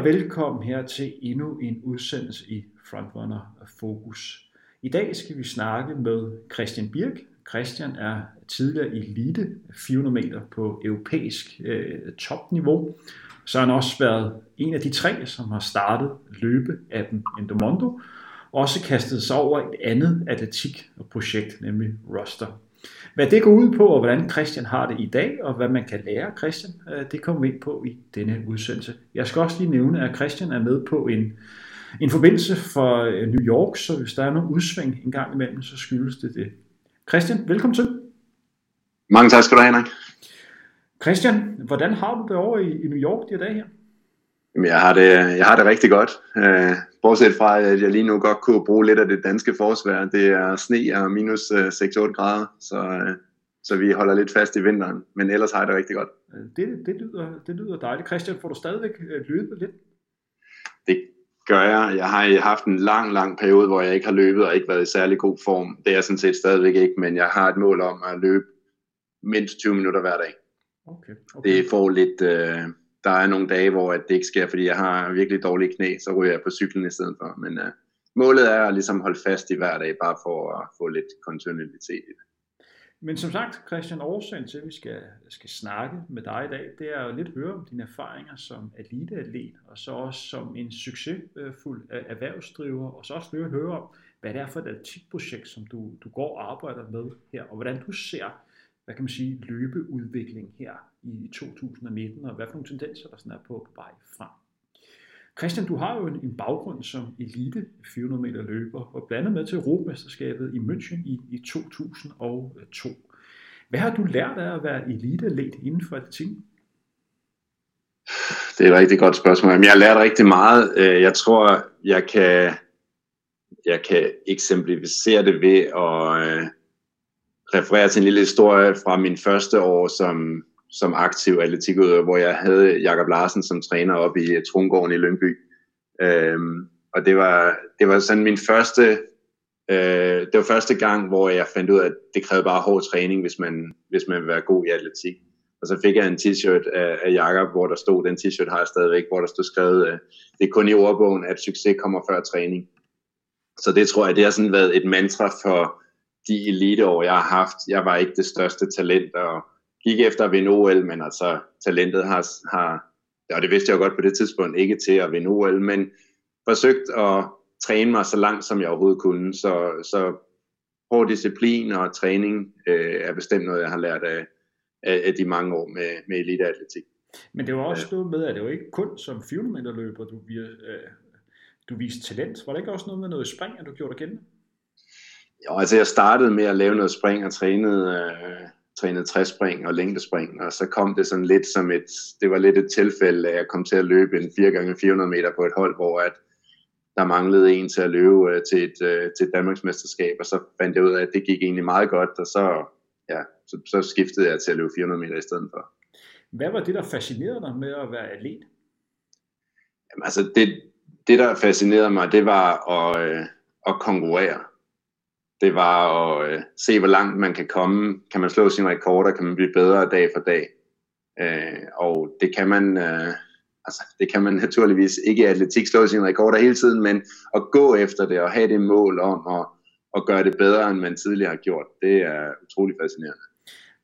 Og velkommen her til endnu en udsendelse i Frontrunner Fokus. I dag skal vi snakke med Christian Birk. Christian er tidligere elite 400 meter på europæisk øh, topniveau. Så har han også været en af de tre, som har startet løbeappen Endomondo. Også kastet sig over et andet atletikprojekt, nemlig Roster. Hvad det går ud på, og hvordan Christian har det i dag, og hvad man kan lære Christian, øh, det kommer vi ind på i denne udsendelse. Jeg skal også lige nævne, at Christian er med på en, en forbindelse for øh, New York, så hvis der er nogle udsving en gang imellem, så skyldes det det. Christian, velkommen til. Mange tak skal du have, Henrik. Christian, hvordan har du det over i, i New York de her dage her? Jamen, jeg har det, jeg har det rigtig godt. Uh, bortset fra, at jeg lige nu godt kunne bruge lidt af det danske forsvær. Det er sne og minus uh, øh, 6-8 grader, så, uh, så vi holder lidt fast i vinteren. Men ellers har jeg det rigtig godt. Det, det, lyder, det lyder dejligt. Christian, får du stadigvæk løbet lidt? Det gør jeg. Jeg har haft en lang, lang periode, hvor jeg ikke har løbet og ikke været i særlig god form. Det er jeg sådan set stadigvæk ikke, men jeg har et mål om at løbe mindst 20 minutter hver dag. Okay, okay. Det får lidt... Uh, der er nogle dage, hvor det ikke sker, fordi jeg har virkelig dårlige knæ, så ryger jeg på cyklen i stedet for. Men uh, målet er at ligesom holde fast i hver dag, bare for at få lidt kontinuitet i det. Men som sagt, Christian, årsagen til, at vi skal, skal snakke med dig i dag, det er jo lidt at høre om dine erfaringer som eliteatlet, og så også som en succesfuld øh, erhvervsdriver, og så også at høre om, hvad det er for et atletikprojekt, som du, du går og arbejder med her, og hvordan du ser hvad kan man sige, løbeudvikling her i 2019, og hvad for nogle tendenser der sådan er på, vej frem. Christian, du har jo en, en baggrund som elite 400 meter løber, og blandt andet med til Europamesterskabet i München i, i 2002. Hvad har du lært af at være eliteatlet inden for atletikken? Det er et rigtig godt spørgsmål. Jeg har lært rigtig meget. Øh, jeg tror, jeg kan, jeg kan eksemplificere det ved at, øh, referere til en lille historie fra min første år som, som aktiv atletikudøver, hvor jeg havde Jakob Larsen som træner op i øh, Trungården i Lyngby. Øhm, og det var, det var sådan min første, øh, det var første gang, hvor jeg fandt ud af, at det krævede bare hård træning, hvis man, hvis man vil være god i atletik. Og så fik jeg en t-shirt af, af Jakob, hvor der stod, den t-shirt har jeg stadigvæk, hvor der stod skrevet, øh, det er kun i ordbogen, at succes kommer før træning. Så det tror jeg, det har sådan været et mantra for, de eliteår, jeg har haft. Jeg var ikke det største talent, og gik efter at vinde OL, men altså talentet har, har og det vidste jeg jo godt på det tidspunkt, ikke til at vinde OL, men forsøgt at træne mig så langt, som jeg overhovedet kunne. Så, så hård disciplin og træning øh, er bestemt noget, jeg har lært af, af, af de mange år med, med eliteatletik. Men det var også noget med, at det var ikke kun som 400 meter løber, du, øh, du viste talent. Var det ikke også noget med noget spring, at du gjorde dig gældende? Jo, altså jeg startede med at lave noget spring og trænede, øh, trænede træspring og længdespring, og så kom det sådan lidt som et, det var lidt et tilfælde, at jeg kom til at løbe en 4x400 meter på et hold, hvor at der manglede en til at løbe øh, til, et, øh, til et Danmarks mesterskab, og så fandt jeg ud af, at det gik egentlig meget godt, og så, ja, så, så skiftede jeg til at løbe 400 meter i stedet for. Hvad var det, der fascinerede dig med at være atlet? Jamen, altså det, det, der fascinerede mig, det var at, øh, at konkurrere det var at øh, se, hvor langt man kan komme. Kan man slå sine rekorder? Kan man blive bedre dag for dag? Øh, og det kan man... Øh, altså, det kan man naturligvis ikke i atletik slå sine rekorder hele tiden, men at gå efter det og have det mål om at, at gøre det bedre, end man tidligere har gjort, det er utrolig fascinerende.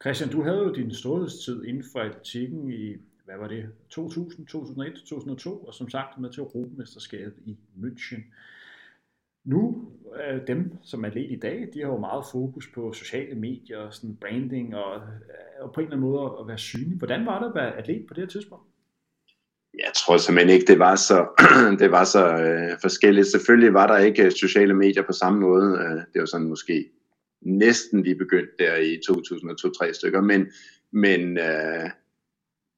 Christian, du havde jo din storhedstid inden for atletikken i, hvad var det, 2000, 2001, 2002, og som sagt med til Europamesterskabet i München. Nu, øh, dem som er lidt i dag, de har jo meget fokus på sociale medier, og sådan branding og, øh, og på en eller anden måde at være synlig. Hvordan var det at være atlet på det her tidspunkt? Jeg tror simpelthen ikke, det var så, det var så øh, forskelligt. Selvfølgelig var der ikke øh, sociale medier på samme måde. Øh, det var sådan måske næsten lige begyndt der i 2002-3 stykker, men, men øh,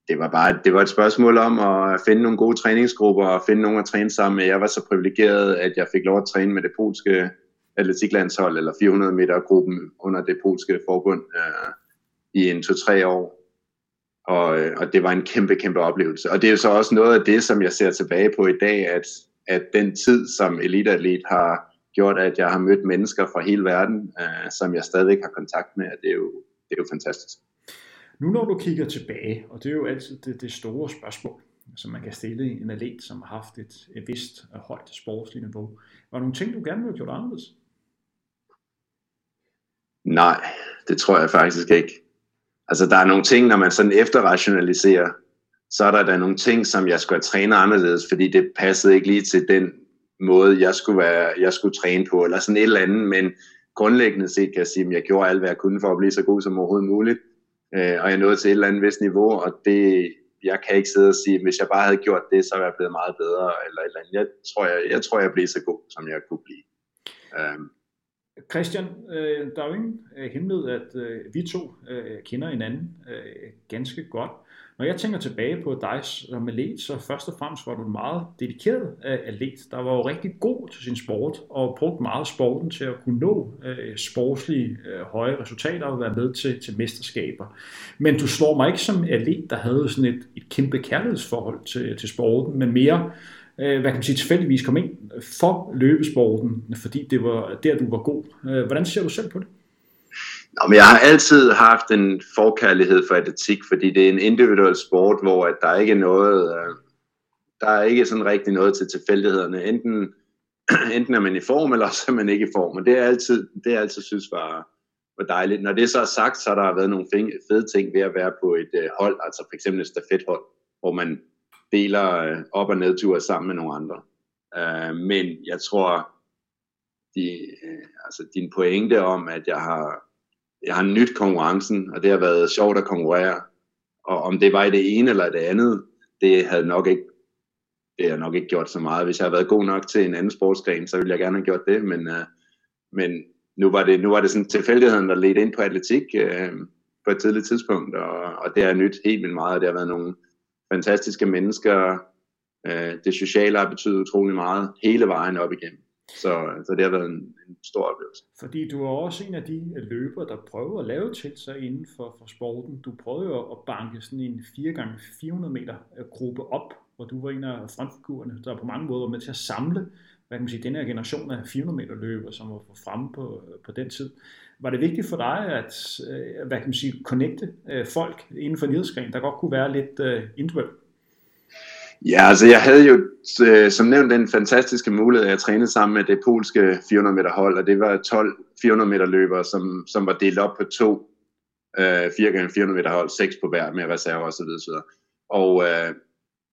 det var bare det var et spørgsmål om at finde nogle gode træningsgrupper og finde nogen at træne sammen med. Jeg var så privilegeret, at jeg fik lov at træne med det polske atletiklandshold, eller 400 meter gruppen under det polske forbund øh, i en to-tre år. Og, øh, og det var en kæmpe, kæmpe oplevelse. Og det er jo så også noget af det, som jeg ser tilbage på i dag, at, at den tid som eliteatlet har gjort, at jeg har mødt mennesker fra hele verden, øh, som jeg stadig har kontakt med, det er jo, det er jo fantastisk. Nu når du kigger tilbage, og det er jo altid det, det store spørgsmål, som man kan stille en atlet, som har haft et, et vist øh, højt sportsligt niveau. Var der nogle ting, du gerne ville have gjort anderledes? Nej, det tror jeg faktisk ikke. Altså, der er nogle ting, når man sådan efterrationaliserer, så er der da nogle ting, som jeg skulle have trænet anderledes, fordi det passede ikke lige til den måde, jeg skulle, være, jeg skulle træne på, eller sådan et eller andet, men grundlæggende set kan jeg sige, at jeg gjorde alt, hvad jeg kunne for at blive så god som overhovedet muligt, øh, og jeg nåede til et eller andet vist niveau, og det, jeg kan ikke sidde og sige, at hvis jeg bare havde gjort det, så var jeg blevet meget bedre, eller et eller andet. Jeg tror, jeg, jeg, tror, jeg blev så god, som jeg kunne blive. Um, Christian, øh, der er jo ingen øh, hemmelighed, at øh, vi to øh, kender hinanden øh, ganske godt. Når jeg tænker tilbage på dig som atlet, så først og fremmest var du en meget dedikeret øh, atlet, der var jo rigtig god til sin sport, og brugte meget sporten til at kunne nå øh, sportslige øh, høje resultater og være med til, til mesterskaber. Men du slår mig ikke som atlet, der havde sådan et, et kæmpe kærlighedsforhold til, til sporten, men mere øh, hvad kan man sige, tilfældigvis kom ind for løbesporten, fordi det var der, du var god. Øh, hvordan ser du selv på det? Nå, men jeg har altid haft en forkærlighed for atletik, fordi det er en individuel sport, hvor at der ikke er noget, øh, der er ikke sådan rigtig noget til tilfældighederne. Enten, enten er man i form, eller så er man ikke i form, og det er altid, det er altid synes var, var dejligt. Når det så er sagt, så har der været nogle fede ting ved at være på et øh, hold, altså for eksempel et stafethold, hvor man deler øh, op- og nedture sammen med nogle andre. Øh, men jeg tror, de, øh, altså din pointe om, at jeg har, jeg har nyt konkurrencen, og det har været sjovt at konkurrere, og om det var i det ene eller det andet, det havde nok ikke det har nok ikke gjort så meget. Hvis jeg havde været god nok til en anden sportsgren, så ville jeg gerne have gjort det, men, øh, men nu var det, nu var det sådan tilfældigheden, der ledte ind på atletik øh, på et tidligt tidspunkt, og, og det har nyt helt vildt meget, det har været nogle, fantastiske mennesker. Øh, det sociale har betydet utrolig meget hele vejen op igennem. Så, øh, så det har været en, en stor oplevelse. Fordi du er også en af de øh, løbere, der prøver at lave til sig inden for, for sporten. Du prøvede jo at banke sådan en 4x400 meter øh, gruppe op, hvor du var en af frontfigurerne, der på mange måder var med til at samle hvad kan man sige, den her generation af 400 meter løber, som var fremme på, på den tid. Var det vigtigt for dig at hvad kan man sige, connecte folk inden for en der godt kunne være lidt individuelt? Ja, altså jeg havde jo øh, som nævnt den fantastiske mulighed, at jeg trænede sammen med det polske 400 meter hold, og det var 12 400 meter løbere, som, som var delt op på to øh, 4 gange 400 meter hold, seks på hver med reserver osv. Og, og, øh,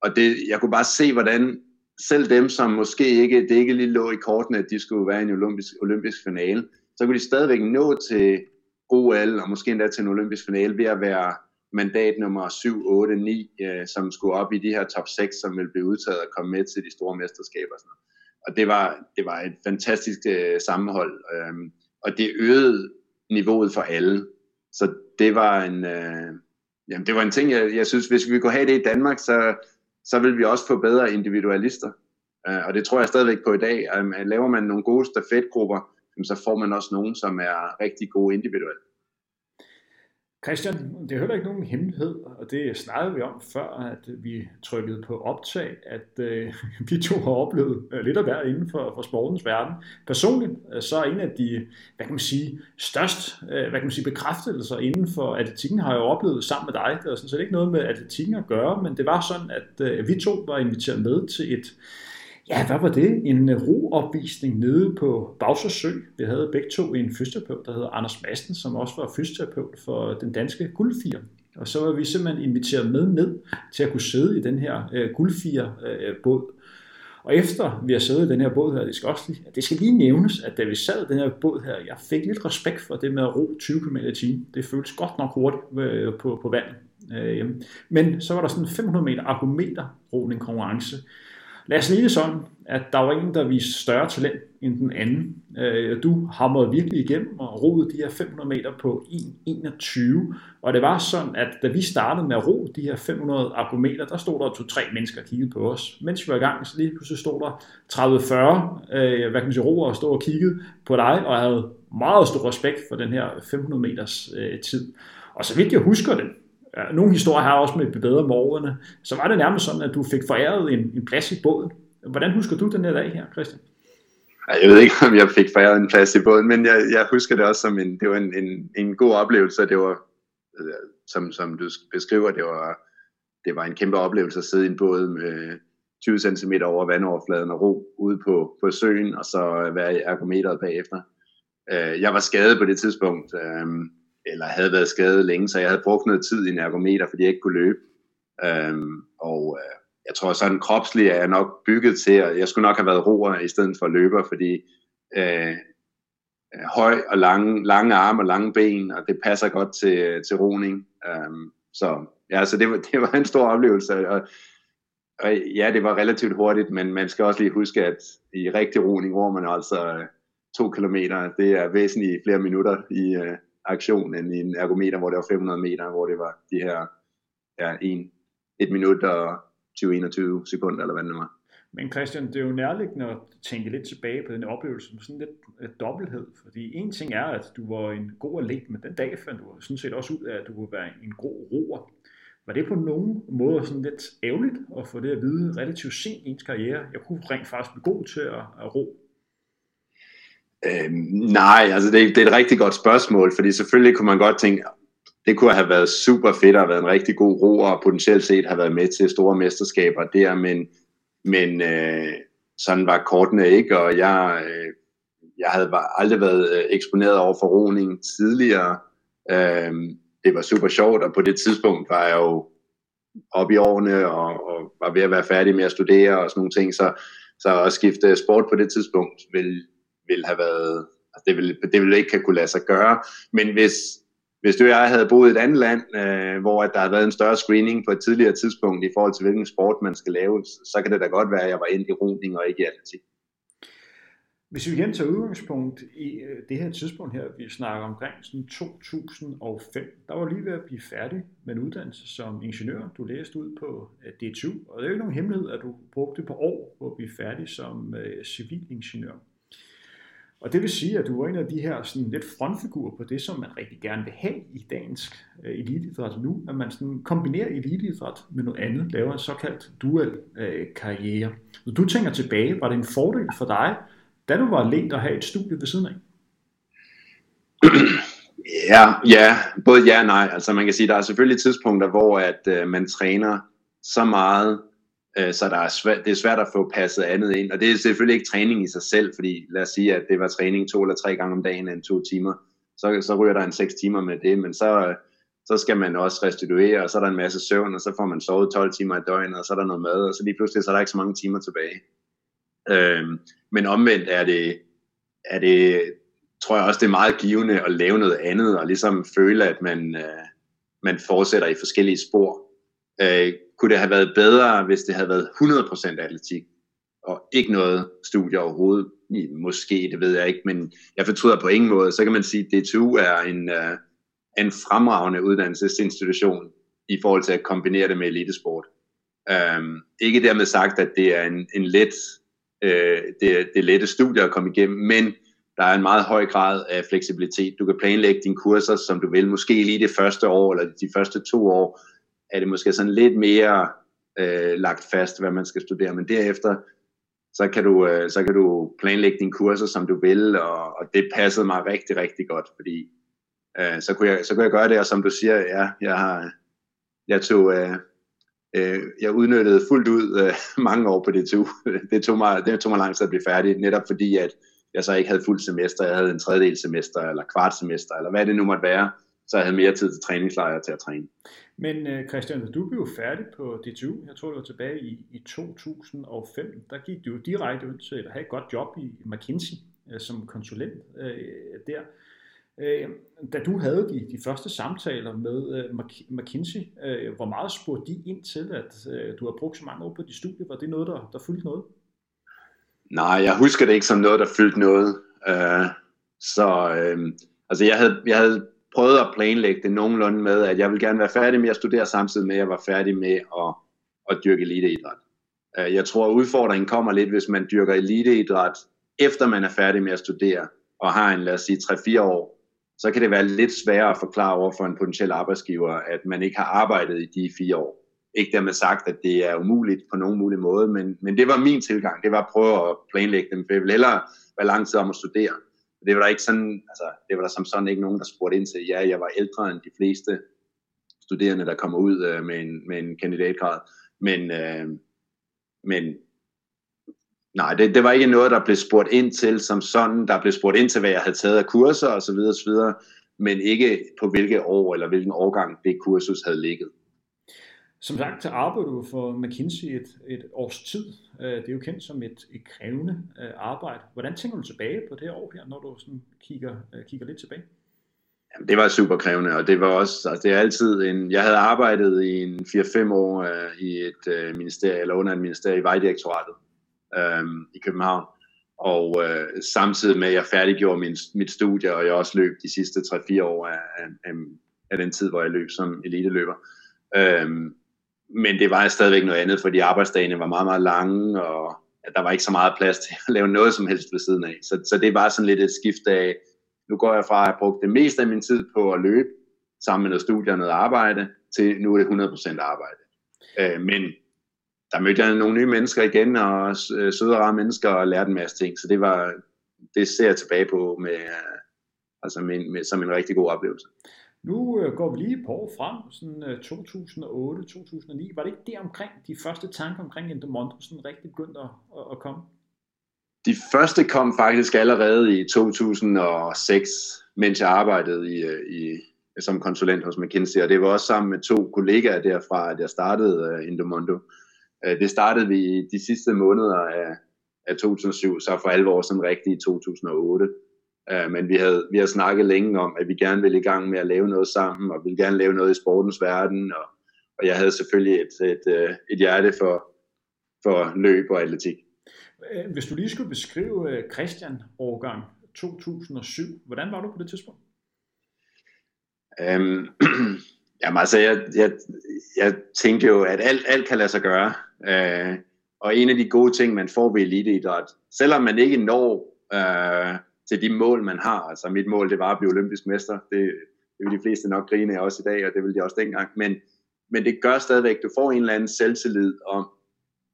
og det, jeg kunne bare se, hvordan selv dem, som måske ikke, det ikke lige lå i kortene, at de skulle være i en olympisk, olympisk finale, så kunne de stadigvæk nå til OL, og måske endda til en olympisk finale, ved at være mandat nummer 7, 8, 9, øh, som skulle op i de her top 6, som ville blive udtaget og komme med til de store mesterskaber. Og, sådan noget. og det var, det var et fantastisk øh, sammenhold, øh, og det øgede niveauet for alle. Så det var en, øh, jamen det var en ting, jeg, jeg synes, hvis vi kunne have det i Danmark, så, så vil vi også få bedre individualister. Øh, og det tror jeg stadigvæk på i dag. Øh, laver man nogle gode stafetgrupper, så får man også nogen, som er rigtig gode individuelt. Christian, det er heller ikke nogen hemmelighed, og det snakkede vi om før, at vi trykkede på optag, at øh, vi to har oplevet øh, lidt af hver inden for, for sportens verden. Personligt øh, så er en af de, hvad kan man sige, størst, øh, hvad kan man sige, bekræftelser inden for atletikken har jeg jo oplevet sammen med dig. Det er sådan set ikke noget med atletikken at gøre, men det var sådan, at øh, vi to var inviteret med til et, Ja, hvad var det? En øh, roopvisning nede på Bagsø Vi havde begge to en fysioterapeut, der hedder Anders Madsen, som også var fysioterapeut for den danske guldfire. Og så var vi simpelthen inviteret med ned til at kunne sidde i den her øh, guldfire-båd. Øh, og efter vi har siddet i den her båd her, det skal, også lige, det skal lige nævnes, at da vi sad i den her båd her, jeg fik lidt respekt for det med at ro 20 km i timen. Det føltes godt nok hurtigt øh, på, på vandet. Øh, men så var der sådan 500 meter argumenter roning konkurrence, Lad os lige sådan, at der var en, der viste større talent end den anden. Øh, du hamrede virkelig igennem og roede de her 500 meter på 1.21. Og det var sådan, at da vi startede med at ro de her 500 argumenter, der stod der to-tre mennesker og kiggede på os. Mens vi var i gang, så lige pludselig stod der 30-40, øh, hvad kan man sige, roer og stod og kiggede på dig, og havde meget stor respekt for den her 500 meters øh, tid. Og så vidt jeg husker det, nogle historier har også med bedre morgerne, så var det nærmest sådan, at du fik foræret en, en plads i båden. Hvordan husker du den her dag her, Christian? Jeg ved ikke, om jeg fik foræret en plads i båden, men jeg, jeg husker det også som en, det var en, en, en god oplevelse. Det var, øh, som, som du beskriver, det var, det var en kæmpe oplevelse at sidde i en båd med 20 cm over vandoverfladen og ro ude på, på søen, og så være i ergometeret bagefter. Øh, jeg var skadet på det tidspunkt, øh, eller havde været skadet længe, så jeg havde brugt noget tid i en ergometer, fordi jeg ikke kunne løbe. Øhm, og øh, jeg tror sådan kropsligt er jeg nok bygget til, at jeg skulle nok have været roer i stedet for løber, fordi øh, øh, høj og lange, lange arme og lange ben, og det passer godt til, til roning. Øhm, så ja, så det var, det var en stor oplevelse, og, og ja, det var relativt hurtigt, men man skal også lige huske, at i rigtig roning, hvor man altså øh, to kilometer, det er væsentligt flere minutter i uh, aktion, end i en ergometer, hvor det var 500 meter, hvor det var de her ja, en, et minut og 20-21 sekunder, eller hvad det var. Men Christian, det er jo nærliggende at tænke lidt tilbage på den oplevelse med sådan lidt et dobbelthed, fordi en ting er, at du var en god atlet, men den dag fandt du sådan set også ud af, at du kunne være en god roer. Var det på nogen måde sådan lidt ærgerligt at få det at vide relativt sent i ens karriere? Jeg kunne rent faktisk blive god til at, at ro. Øhm, nej, altså det, det er et rigtig godt spørgsmål, fordi selvfølgelig kunne man godt tænke, det kunne have været super fedt at have været en rigtig god roer, og potentielt set have været med til store mesterskaber der, men men øh, sådan var kortene ikke, og jeg, øh, jeg havde aldrig været øh, eksponeret over for roning tidligere. Øh, det var super sjovt, og på det tidspunkt var jeg jo oppe i årene, og, og var ved at være færdig med at studere og sådan nogle ting, så, så at skifte sport på det tidspunkt ville, ville have været, altså det ville, det ville ikke have kunne lade sig gøre, men hvis, hvis du og jeg havde boet i et andet land, øh, hvor der havde været en større screening på et tidligere tidspunkt i forhold til hvilken sport man skal lave, så kan det da godt være, at jeg var endt i roning og ikke i atletik. Hvis vi igen tager udgangspunkt i øh, det her tidspunkt her, vi snakker omkring sådan 2005, der var lige ved at blive færdig med en uddannelse som ingeniør. Du læste ud på øh, DTU, og det er jo ikke nogen hemmelighed, at du brugte på år på at blive færdig som øh, civilingeniør. Og det vil sige, at du er en af de her sådan lidt frontfigurer på det, som man rigtig gerne vil have i dansk øh, eliteidræt nu, at man sådan kombinerer eliteidræt med noget andet, laver en såkaldt dual øh, karriere. Når du tænker tilbage, var det en fordel for dig, da du var alene at have et studie ved siden af? Ja, ja, både ja og nej. Altså man kan sige, der er selvfølgelig tidspunkter, hvor at øh, man træner så meget, Øh, så der er svært, det er svært at få passet andet ind. Og det er selvfølgelig ikke træning i sig selv, fordi lad os sige, at det var træning to eller tre gange om dagen en to timer, så, så ryger der en seks timer med det, men så, så skal man også restituere, og så er der en masse søvn, og så får man sovet 12 timer i døgnet, og så er der noget mad, og så lige pludselig så er der ikke så mange timer tilbage. Øhm, men omvendt er det, er det, tror jeg også, det er meget givende at lave noget andet, og ligesom føle, at man, øh, man fortsætter i forskellige spor. Øh, kunne det have været bedre, hvis det havde været 100% atletik, og ikke noget studie overhovedet? Måske, det ved jeg ikke, men jeg fortryder på ingen måde. Så kan man sige, at DTU er en, uh, en fremragende uddannelsesinstitution i forhold til at kombinere det med elitesport. Um, ikke dermed sagt, at det er en, en let, uh, det, det er lette studie at komme igennem, men der er en meget høj grad af fleksibilitet. Du kan planlægge dine kurser, som du vil, måske lige det første år, eller de første to år, er det måske sådan lidt mere øh, lagt fast, hvad man skal studere, men derefter, så kan du, øh, så kan du planlægge dine kurser, som du vil, og, og det passede mig rigtig, rigtig godt, fordi øh, så, kunne jeg, så kunne jeg gøre det, og som du siger, ja, jeg har, jeg tog, øh, øh, jeg udnyttede fuldt ud øh, mange år på det tog. Det tog mig, det tog mig lang tid at blive færdig, netop fordi, at jeg så ikke havde fuld semester, jeg havde en tredjedel semester, eller kvart semester, eller hvad det nu måtte være, så jeg havde mere tid til træningslejre til at træne. Men øh, Christian, du blev jo færdig på DTU, jeg tror det var tilbage i, i 2005, der gik du direkte ud til at have et godt job i McKinsey øh, som konsulent øh, der. Øh, da du havde de, de første samtaler med øh, McKinsey, øh, hvor meget spurgte de ind til, at øh, du har brugt så mange år på de studier? Var det noget, der, der fyldte noget? Nej, jeg husker det ikke som noget, der fyldte noget. Øh, så øh, altså jeg havde, jeg havde prøvede at planlægge det nogenlunde med, at jeg vil gerne være færdig med at studere, samtidig med at jeg var færdig med at, at dyrke eliteidræt. Øh, jeg tror, at udfordringen kommer lidt, hvis man dyrker eliteidræt, efter man er færdig med at studere, og har en, lad os sige, 3-4 år, så kan det være lidt sværere at forklare over for en potentiel arbejdsgiver, at man ikke har arbejdet i de fire år. Ikke dermed sagt, at det er umuligt på nogen mulig måde, men, men det var min tilgang. Det var at prøve at planlægge dem, for jeg vil hellere være lang tid om at studere, det var der ikke sådan, altså, det var der som sådan ikke nogen, der spurgte ind til. Ja, jeg var ældre end de fleste studerende, der kommer ud øh, med, en, med en kandidatgrad. Men, øh, men nej, det, det var ikke noget, der blev spurgt ind til som sådan. Der blev spurgt ind til, hvad jeg havde taget af kurser osv. osv. Men ikke på hvilke år eller hvilken årgang det kursus havde ligget. Som sagt, så arbejder du for McKinsey et, et års tid. Øh, det er jo kendt som et, et krævende øh, arbejde. Hvordan tænker du tilbage på det år her, når du sådan kigger, øh, kigger lidt tilbage? Jamen, det var super krævende, og det var også, altså det er altid en, jeg havde arbejdet i en 4-5 år uh, i et uh, ministerie, eller under et ministerie i Vejdirektoratet um, i København, og uh, samtidig med, at jeg færdiggjorde min, mit studie, og jeg også løb de sidste 3-4 år af, af, af den tid, hvor jeg løb som eliteløber. Um, men det var stadigvæk noget andet, fordi arbejdsdagene var meget, meget lange, og at der var ikke så meget plads til at lave noget som helst ved siden af. Så, så det var sådan lidt et skift af, nu går jeg fra at have brugt det meste af min tid på at løbe, sammen med noget studie og noget arbejde, til nu er det 100% arbejde. Øh, men der mødte jeg nogle nye mennesker igen, og øh, søde og rare mennesker, og lærte en masse ting. Så det var, det ser jeg tilbage på med, øh, altså med, med, som en rigtig god oplevelse. Nu øh, går vi lige på år frem, sådan øh, 2008-2009. Var det ikke der omkring, de første tanker omkring Endomondo sådan rigtig begyndte at, at komme? De første kom faktisk allerede i 2006, mens jeg arbejdede i, øh, i, som konsulent hos McKinsey, og det var også sammen med to kollegaer derfra, at jeg startede øh, uh, Indomondo. Uh, øh, det startede vi i de sidste måneder af, af 2007, så for alvor sådan rigtigt i 2008. Uh, men vi havde, vi havde snakket længe om, at vi gerne ville i gang med at lave noget sammen, og ville gerne lave noget i sportens verden, og, og jeg havde selvfølgelig et, et, et, et hjerte for, for løb og atletik. Øh, hvis du lige skulle beskrive øh, Christian årgang 2007, hvordan var du på det tidspunkt? Øhm, jamen altså, jeg, jeg, jeg tænkte jo, at alt, alt kan lade sig gøre. Øh, og en af de gode ting, man får ved eliteidræt, selvom man ikke når øh, til de mål, man har, altså mit mål, det var at blive olympisk mester, det, det vil de fleste nok grine af også i dag, og det vil de også dengang, men, men det gør stadigvæk, du får en eller anden selvtillid om,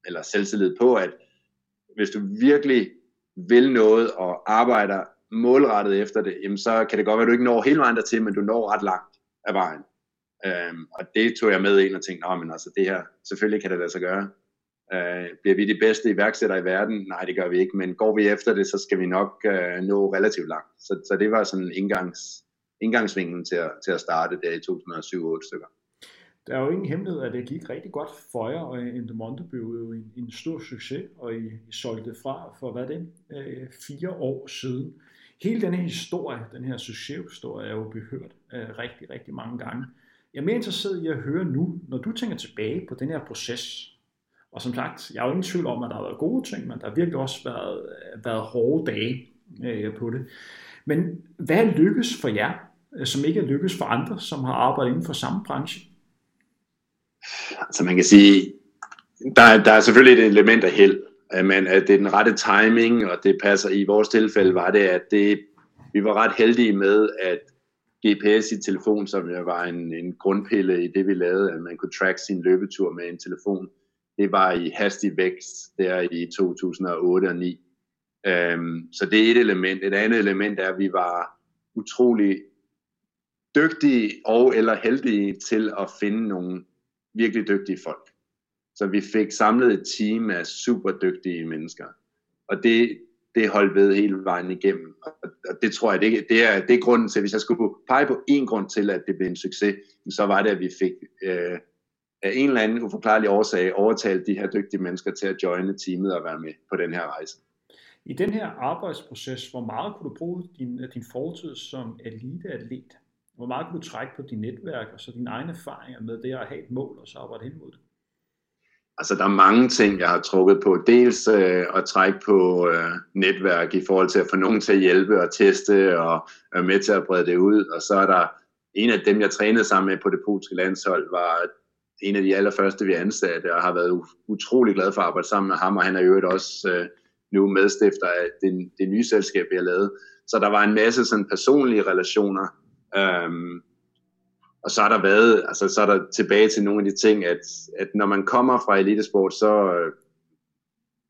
eller selvtillid på, at hvis du virkelig vil noget og arbejder målrettet efter det, jamen så kan det godt være, at du ikke når hele vejen dertil, men du når ret langt af vejen. Øhm, og det tog jeg med ind og tænkte, men altså det her, selvfølgelig kan det lade sig gøre. Øh, bliver vi de bedste iværksættere i verden? Nej, det gør vi ikke, men går vi efter det, så skal vi nok øh, nå relativt langt. Så, så det var sådan indgangs, indgangsvingen til at, til at starte der i 2007-2008 stykker der er jo ingen hemmelighed, at det gik rigtig godt for jer, og Endemonte blev jo en, en stor succes, og I, I solgte det fra for, hvad det øh, fire år siden. Hele den her historie, den her succeshistorie, er jo behørt øh, rigtig, rigtig mange gange. Jeg er mere interesseret i at høre nu, når du tænker tilbage på den her proces, og som sagt, jeg er jo ingen tvivl om, at der har været gode ting, men der har virkelig også været, været hårde dage øh, på det. Men hvad lykkes for jer, øh, som ikke er lykkes for andre, som har arbejdet inden for samme branche? Altså man kan sige, der, der er selvfølgelig et element af held, øh, men at det er den rette timing, og det passer i vores tilfælde, var det, at det, vi var ret heldige med, at GPS i telefon, som var en, en grundpille i det, vi lavede, at man kunne track sin løbetur med en telefon, det var i hastig vækst der i 2008 og 2009. Øhm, så det er et element. Et andet element er, at vi var utrolig dygtige og eller heldige til at finde nogle virkelig dygtige folk. Så vi fik samlet et team af super dygtige mennesker. Og det, det holdt ved hele vejen igennem. Og det tror jeg, det, det, er, det er grunden til, hvis jeg skulle pege på en grund til, at det blev en succes, så var det, at vi fik øh, af en eller anden uforklarlig årsag overtalt de her dygtige mennesker til at joine teamet og være med på den her rejse. I den her arbejdsproces, hvor meget kunne du bruge din, din fortid som eliteatlet hvor meget kan du trække på dit netværk og så dine egne erfaringer med det at have et mål og så arbejde hen mod det? Altså der er mange ting, jeg har trukket på. Dels øh, at trække på øh, netværk i forhold til at få nogen til at hjælpe og teste og være med til at brede det ud. Og så er der en af dem, jeg trænede sammen med på det polske landshold, var en af de allerførste, vi ansatte, og har været utrolig glad for at arbejde sammen med ham, og han er jo også øh, nu medstifter af det, det nye selskab, vi har lavet. Så der var en masse sådan personlige relationer, Øhm, og så har der været, altså så er der tilbage til nogle af de ting, at, at når man kommer fra elitesport, så, øh,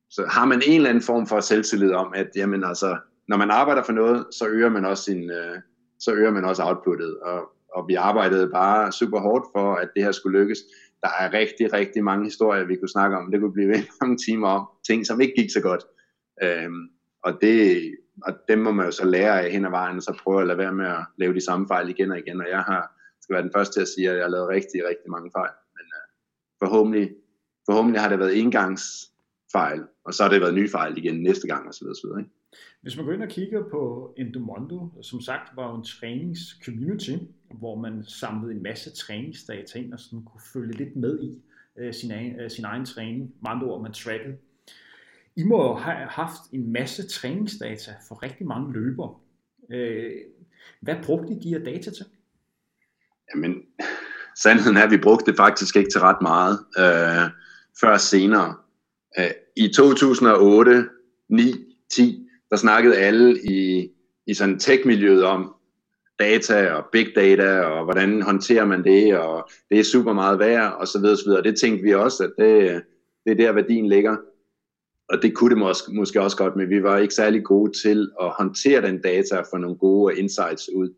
så har man en eller anden form for selvtillid om, at jamen altså, når man arbejder for noget, så øger man også sin, øh, så øger man også outputtet. Og, og vi arbejdede bare super hårdt for, at det her skulle lykkes. Der er rigtig, rigtig mange historier, vi kunne snakke om. Det kunne blive ved mange timer om. Ting, som ikke gik så godt. Øhm, og, det, og dem må man jo så lære af hen ad vejen, og så prøve at lade være med at lave de samme fejl igen og igen. Og jeg har, skal være den første til at sige, at jeg har lavet rigtig, rigtig mange fejl. Men øh, forhåbentlig, forhåbentlig har det været engangsfejl, og så har det været nye fejl igen næste gang osv. osv. Ikke? Hvis man går ind og kigger på Endomondo, som sagt var jo en træningscommunity, hvor man samlede en masse træningsdata ind og sådan kunne følge lidt med i øh, sin, egen, øh, sin egen træning. Med andre ord, man trackede. I må have haft en masse træningsdata for rigtig mange løbere. Øh, hvad brugte I de her data til? Jamen, sandheden er, at vi brugte det faktisk ikke til ret meget Øh, før senere. Øh, I 2008, 9, 10, der snakkede alle i, i sådan tech-miljøet om data og big data, og hvordan håndterer man det, og det er super meget værd, og så videre, så videre. Det tænkte vi også, at det, det er der værdien ligger. Og det kunne det måske, måske også godt, men vi var ikke særlig gode til at håndtere den data og få nogle gode insights ud.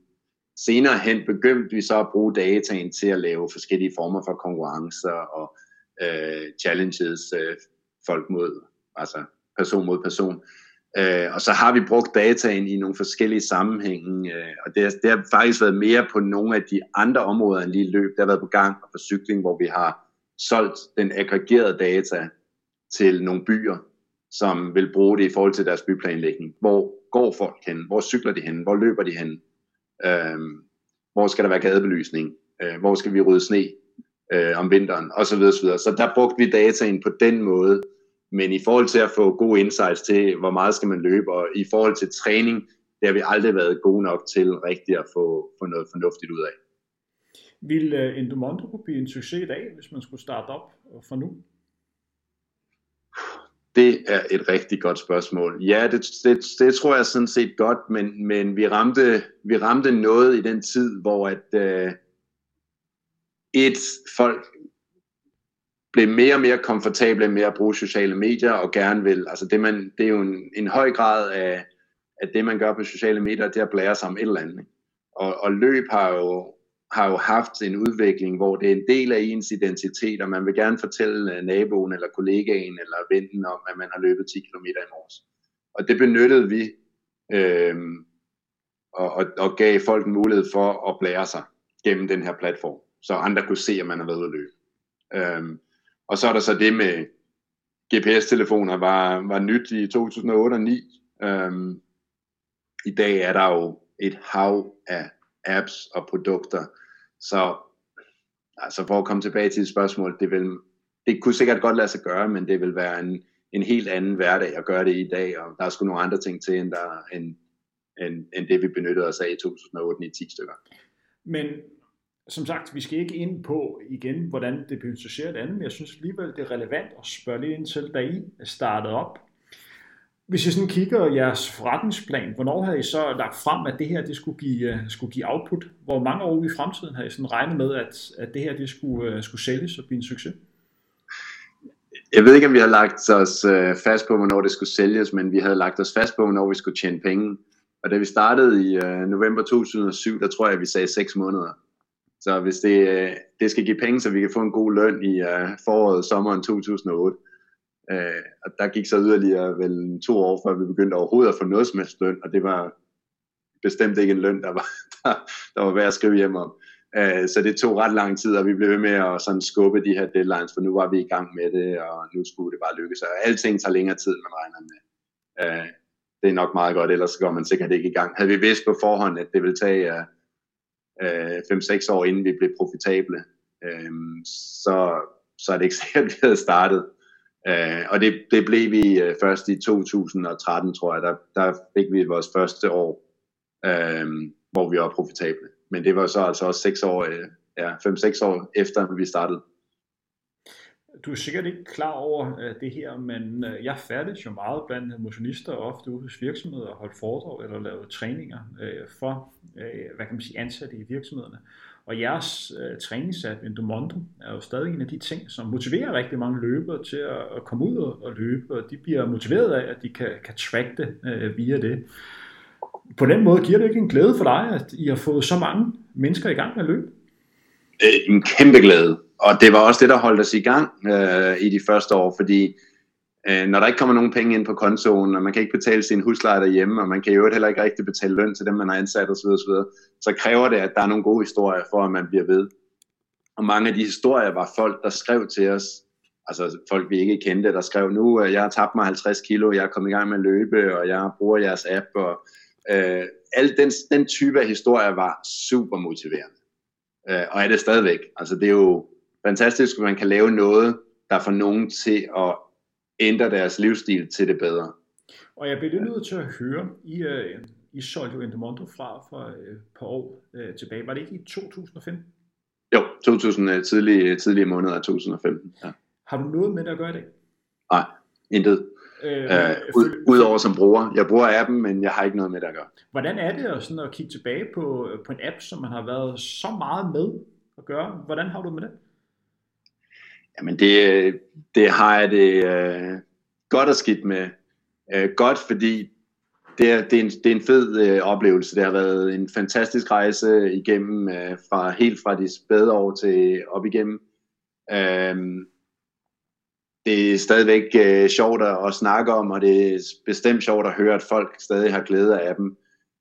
Senere hen begyndte vi så at bruge dataen til at lave forskellige former for konkurrencer og øh, challenges øh, folk mod, altså person mod person. Øh, og så har vi brugt dataen i nogle forskellige sammenhænge, øh, og det, det har faktisk været mere på nogle af de andre områder end lige løb. Det har været på gang og på cykling, hvor vi har solgt den aggregerede data til nogle byer, som vil bruge det i forhold til deres byplanlægning. Hvor går folk hen? Hvor cykler de hen? Hvor løber de hen? Øh, hvor skal der være gadebelysning? Øh, hvor skal vi rydde sne øh, om vinteren? Og så videre, så videre. Så der brugte vi dataen på den måde, men i forhold til at få gode insights til, hvor meget skal man løbe, og i forhold til træning, det har vi aldrig været gode nok til rigtigt at få, få noget fornuftigt ud af. Vil uh, Endomondo kunne blive en succes i dag, hvis man skulle starte op fra nu? Det er et rigtig godt spørgsmål. Ja, det, det, det tror jeg sådan set godt, men, men vi, ramte, vi ramte noget i den tid, hvor at uh, et, folk blev mere og mere komfortable med at bruge sociale medier og gerne vil, altså det, man, det er jo en, en høj grad af, at det man gør på sociale medier, det er at blære sig om et eller andet. Og, og løb har jo, har jo haft en udvikling, hvor det er en del af ens identitet, og man vil gerne fortælle øh, naboen eller kollegaen eller vennen om, at man har løbet 10 km i morges. Og det benyttede vi, øh, og, og, og gav folk mulighed for at blære sig gennem den her platform, så andre kunne se, at man har været ude at løbe. Øh, og så er der så det med GPS-telefoner var, var nyt i 2008 og 2009. Øhm, I dag er der jo et hav af apps og produkter. Så altså for at komme tilbage til et spørgsmål, det, vil, det kunne sikkert godt lade sig gøre, men det vil være en, en helt anden hverdag at gøre det i dag, og der er sgu nogle andre ting til, end, der, end, end, end det vi benyttede os af i 2008 i 10 stykker. Men som sagt, vi skal ikke ind på igen, hvordan det blev associeret andet, men jeg synes alligevel, det er relevant at spørge lidt ind til, da I startede op. Hvis I sådan kigger jeres forretningsplan, hvornår havde I så lagt frem, at det her det skulle, give, øh, skulle give output? Hvor mange år i fremtiden har I sådan regnet med, at, at det her det skulle, øh, skulle sælges og blive en succes? Jeg ved ikke, om vi har lagt os øh, fast på, hvornår det skulle sælges, men vi havde lagt os fast på, hvornår vi skulle tjene penge. Og da vi startede i øh, november 2007, der tror jeg, vi sagde 6 måneder. Så hvis det, øh, det skal give penge, så vi kan få en god løn i uh, foråret, sommeren 2008, uh, øh, og der gik så yderligere vel to år, før vi begyndte overhovedet at få noget som helst løn, og det var bestemt ikke en løn, der var, der, der var værd at skrive hjem om. Uh, så det tog ret lang tid, og vi blev ved med at sådan skubbe de her deadlines, for nu var vi i gang med det, og nu skulle det bare lykkes. Og alting tager længere tid, end man regner med. Uh, det er nok meget godt, ellers går man sikkert ikke i gang. Havde vi vidst på forhånd, at det ville tage uh, øh, 5-6 år inden vi blev profitable, øh, så, så er det ikke sikkert, at vi havde startet. Øh, og det, det blev vi øh, først i 2013, tror jeg. Der, der fik vi vores første år, øh, hvor vi var profitable. Men det var så altså også 6 år, øh, ja, 5-6 år efter vi startede du er sikkert ikke klar over øh, det her, men øh, jeg færdes jo meget blandt motionister, ofte ude hos virksomheder, og holdt foredrag eller lavet træninger øh, for, hvad kan man sige, ansatte i virksomhederne. Og jeres uh, træningssat, Endomondo, er jo stadig en af de ting, som motiverer rigtig mange løbere til at, at komme ud og, løbe, og de bliver motiveret af, at de kan, kan track det via det. På den måde giver det ikke en glæde for dig, at I har fået så mange mennesker i gang med at løbe? En kæmpe glæde. Og det var også det, der holdt os i gang øh, i de første år, fordi øh, når der ikke kommer nogen penge ind på kontoen, og man kan ikke betale sin husleje derhjemme, og man kan jo heller ikke rigtig betale løn til dem, man har ansat osv., osv., så kræver det, at der er nogle gode historier for, at man bliver ved. Og mange af de historier var folk, der skrev til os, altså folk vi ikke kendte, der skrev nu, at jeg har tabt mig 50 kilo, jeg er kommet i gang med at løbe, og jeg bruger jeres app, og øh, al den, den type af historier var super motiverende. Øh, og er det stadigvæk. Altså det er jo fantastisk, at man kan lave noget, der får nogen til at ændre deres livsstil til det bedre. Og jeg bliver nødt til at høre, I, uh, I solgte jo Endemondo fra for et par år uh, tilbage. Var det ikke i 2015? Jo, 2000, tidlige, tidlige måneder af 2015. Ja. Har du noget med det at gøre i dag? Nej, intet. Øh, uh, ud, Udover som bruger. Jeg bruger appen, men jeg har ikke noget med det at gøre. Hvordan er det at, sådan at kigge tilbage på, på en app, som man har været så meget med at gøre? Hvordan har du med det? Jamen det, det har jeg det øh, godt og skidt med. Øh, godt fordi det er, det er, en, det er en fed øh, oplevelse. Det har været en fantastisk rejse igennem, øh, fra helt fra de spæde år til op igennem. Øh, det er stadigvæk øh, sjovt at, snakke om, og det er bestemt sjovt at høre, at folk stadig har glæde af dem.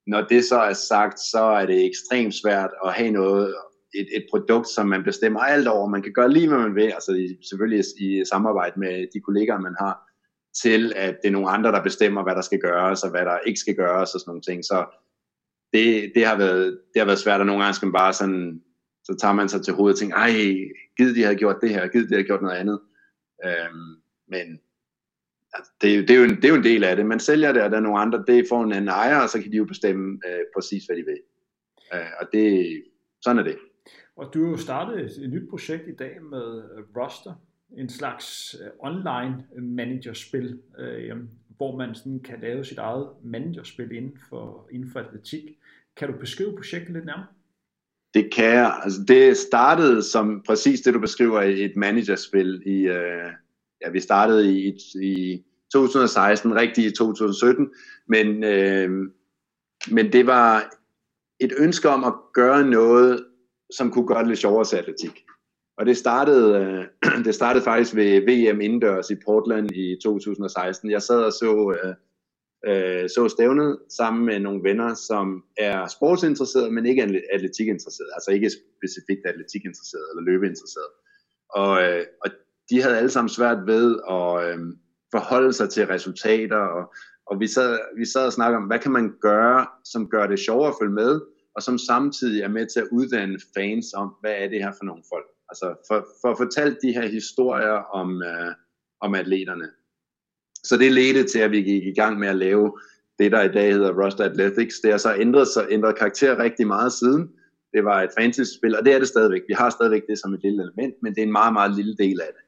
Når det så er sagt, så er det ekstremt svært at have noget et, et produkt, som man bestemmer alt over. Man kan gøre lige, hvad man vil, altså i, selvfølgelig i samarbejde med de kollegaer, man har, til at det er nogle andre, der bestemmer, hvad der skal gøres, og hvad der ikke skal gøres, og sådan nogle ting. Så det, det, har, været, det har været svært, og nogle gange skal man bare sådan, så tager man sig til hovedet og tænker, ej, givet de havde gjort det her, givet de havde gjort noget andet. Øhm, men altså, det, det, er jo en, det er jo en del af det. Man sælger det, og der er nogle andre, det får en anden ejer, og så kan de jo bestemme øh, præcis, hvad de vil. Øh, og det, sådan er det. Og du har jo startet et nyt projekt i dag med øh, Roster, en slags øh, online managerspil, øh, hvor man sådan kan lave sit eget managerspil inden for, inden for atletik. Kan du beskrive projektet lidt nærmere? Det kan jeg. Altså, det startede som præcis det, du beskriver, et managerspil. I, øh, ja, vi startede i, i 2016, rigtig i 2017, men, øh, men det var et ønske om at gøre noget, som kunne gøre det lidt sjovere til atletik. Og det startede, øh, det startede faktisk ved VM indendørs i Portland i 2016. Jeg sad og så, øh, øh, så stævnet sammen med nogle venner, som er sportsinteresserede, men ikke atletikinteresserede. Altså ikke specifikt atletikinteresserede eller løbeinteresserede. Og, øh, og de havde alle sammen svært ved at øh, forholde sig til resultater, og, og vi, sad, vi sad og snakkede om, hvad kan man gøre, som gør det sjovere at følge med, og som samtidig er med til at uddanne fans om, hvad er det her for nogle folk. Altså for, for at fortælle de her historier om, øh, om atleterne. Så det ledte til, at vi gik i gang med at lave det, der i dag hedder Rust Athletics. Det har så ændret, så ændret karakter rigtig meget siden. Det var et fantasy-spil, og det er det stadigvæk. Vi har stadigvæk det som et lille element, men det er en meget, meget lille del af det.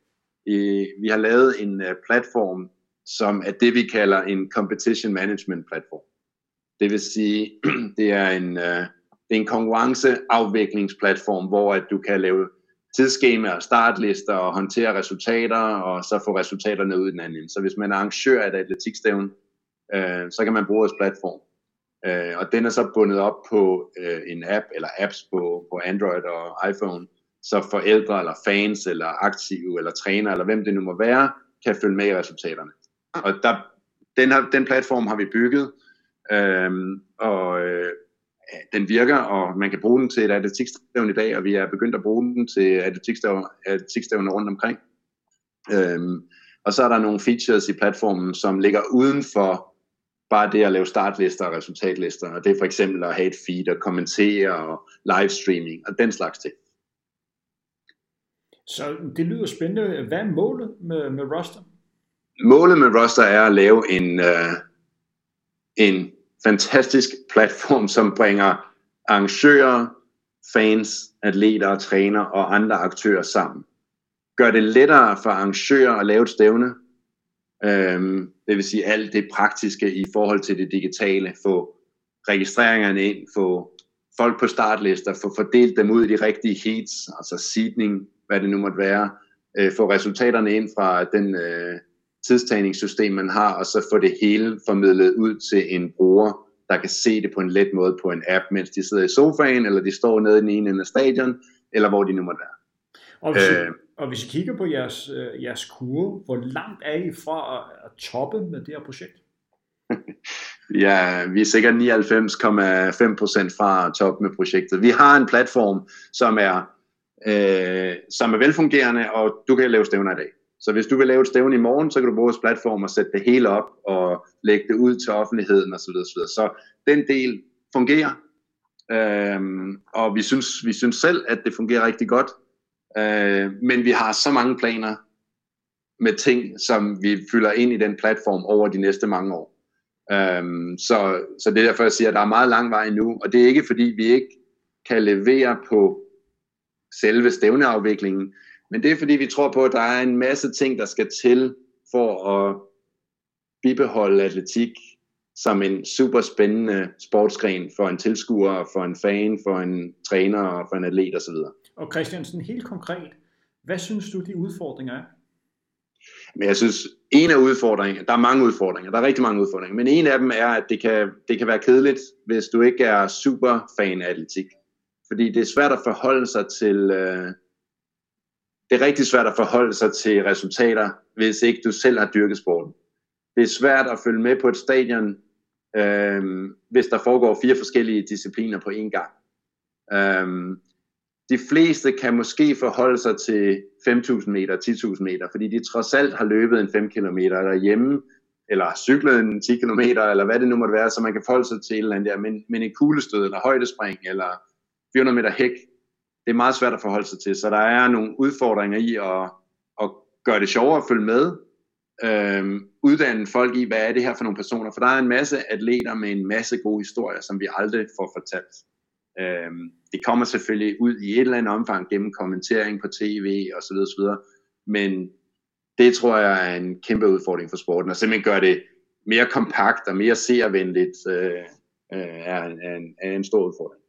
Vi har lavet en øh, platform, som er det, vi kalder en competition management platform. Det vil sige, det er en, uh, det er en konkurrenceafviklingsplatform, hvor at du kan lave tidsskemaer, startlister og håndtere resultater, og så få resultaterne ud i den anden. Så hvis man er arrangør af et atletikstævn, øh, så kan man bruge vores platform. Øh, og den er så bundet op på øh, en app, eller apps på, på Android og iPhone, så forældre eller fans eller aktive eller træner eller hvem det nu må være, kan følge med i resultaterne. Og der, den, her, den platform har vi bygget, øh, og øh, den virker, og man kan bruge den til et atletikstævn i dag, og vi er begyndt at bruge den til atletikstævner rundt omkring. Øhm, og så er der nogle features i platformen, som ligger uden for bare det at lave startlister og resultatlister, og det er for eksempel at have et feed og kommentere og livestreaming og den slags ting. Så det lyder spændende. Hvad er målet med, med Roster? Målet med Roster er at lave en, uh, en fantastisk platform, som bringer arrangører, fans, atleter, træner og andre aktører sammen. Gør det lettere for arrangører at lave et stævne. Øhm, det vil sige alt det praktiske i forhold til det digitale. Få registreringerne ind, få folk på startlister, få fordelt dem ud i de rigtige heats, altså seedning, hvad det nu måtte være. Øh, få resultaterne ind fra den øh, tidstagningssystem, man har, og så få det hele formidlet ud til en bruger der kan se det på en let måde på en app, mens de sidder i sofaen, eller de står nede i den ene ende af stadion, eller hvor de nu måtte være. Og hvis, øh, og hvis I kigger på jeres, øh, jeres kurve, hvor langt er I fra at, at toppe med det her projekt? ja, vi er sikkert 99,5% fra at toppe med projektet. Vi har en platform, som er, øh, som er velfungerende, og du kan lave stævner i dag. Så hvis du vil lave et stævne i morgen, så kan du bruge vores platform og sætte det hele op og lægge det ud til offentligheden osv. Så, så den del fungerer, øhm, og vi synes, vi synes selv, at det fungerer rigtig godt. Øh, men vi har så mange planer med ting, som vi fylder ind i den platform over de næste mange år. Øhm, så, så det er derfor, jeg siger, at der er meget lang vej nu, og det er ikke fordi, vi ikke kan levere på selve stævneafviklingen, men det er fordi, vi tror på, at der er en masse ting, der skal til for at bibeholde atletik som en super spændende sportsgren for en tilskuer, for en fan, for en træner og for en atlet osv. Og Christiansen, helt konkret, hvad synes du, de udfordringer er? Men jeg synes, en af udfordringerne, der er mange udfordringer, der er rigtig mange udfordringer, men en af dem er, at det kan, det kan være kedeligt, hvis du ikke er super fan af atletik. Fordi det er svært at forholde sig til, øh, det er rigtig svært at forholde sig til resultater, hvis ikke du selv har dyrket sporten. Det er svært at følge med på et stadion, øh, hvis der foregår fire forskellige discipliner på én gang. Øh, de fleste kan måske forholde sig til 5.000 meter, 10.000 meter, fordi de trods alt har løbet en 5 km derhjemme, eller cyklet en 10 km, eller hvad det nu måtte være, så man kan forholde sig til et eller andet der. Men, men en kuglestød, eller højdespring, eller 400 meter hæk, det er meget svært at forholde sig til. Så der er nogle udfordringer i at, at gøre det sjovere at følge med, øhm, uddanne folk i, hvad er det her for nogle personer, for der er en masse atleter med en masse gode historier, som vi aldrig får fortalt. Øhm, det kommer selvfølgelig ud i et eller andet omfang gennem kommentering på tv og så videre, så videre. men det tror jeg er en kæmpe udfordring for sporten, og simpelthen gør det mere kompakt og mere seervenligt øh, øh, er, er, en, er en stor udfordring.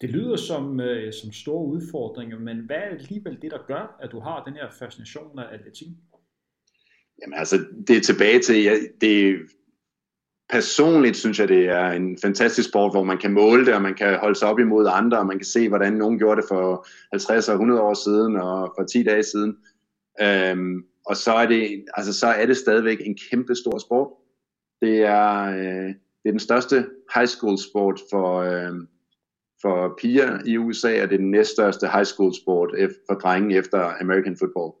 Det lyder som, øh, som store udfordringer, men hvad er alligevel det, der gør, at du har den her fascination af atletik? Jamen altså, det er tilbage til, ja, det, personligt synes jeg, det er en fantastisk sport, hvor man kan måle det, og man kan holde sig op imod andre, og man kan se, hvordan nogen gjorde det for 50 og 100 år siden, og for 10 dage siden. Øhm, og så er, det, altså, så er det stadigvæk en kæmpe stor sport. Det er, øh, det er den største high school sport for, øh, for piger i USA, og det er den næststørste high school sport for drenge efter American football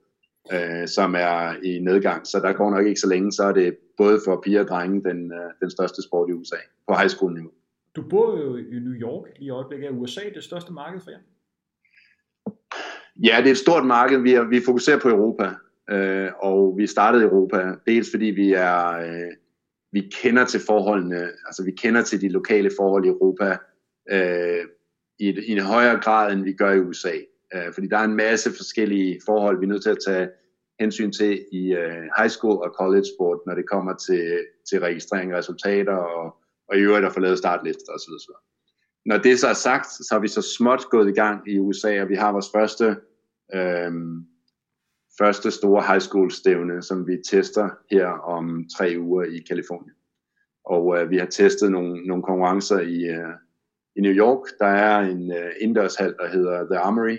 øh, som er i nedgang. Så der går nok ikke så længe, så er det både for piger og drenge den, øh, den største sport i USA på high school niveau. Du bor jo i New York i øjeblikket. Er USA det største marked for jer? Ja, det er et stort marked. Vi, er, vi fokuserer på Europa, øh, og vi startede i Europa, dels fordi vi er... Øh, vi kender til forholdene, altså vi kender til de lokale forhold i Europa øh, i, i en højere grad, end vi gør i USA. Øh, fordi der er en masse forskellige forhold, vi er nødt til at tage hensyn til i øh, high school og college sport, når det kommer til, til registrering af resultater og, og i øvrigt at få lavet startlister osv. osv. Når det så er sagt, så har vi så småt gået i gang i USA, og vi har vores første, øh, første store high school stævne, som vi tester her om tre uger i Kalifornien. Og øh, vi har testet nogle, nogle konkurrencer i, øh, i New York. Der er en øh, indendørshal, der hedder The Armory,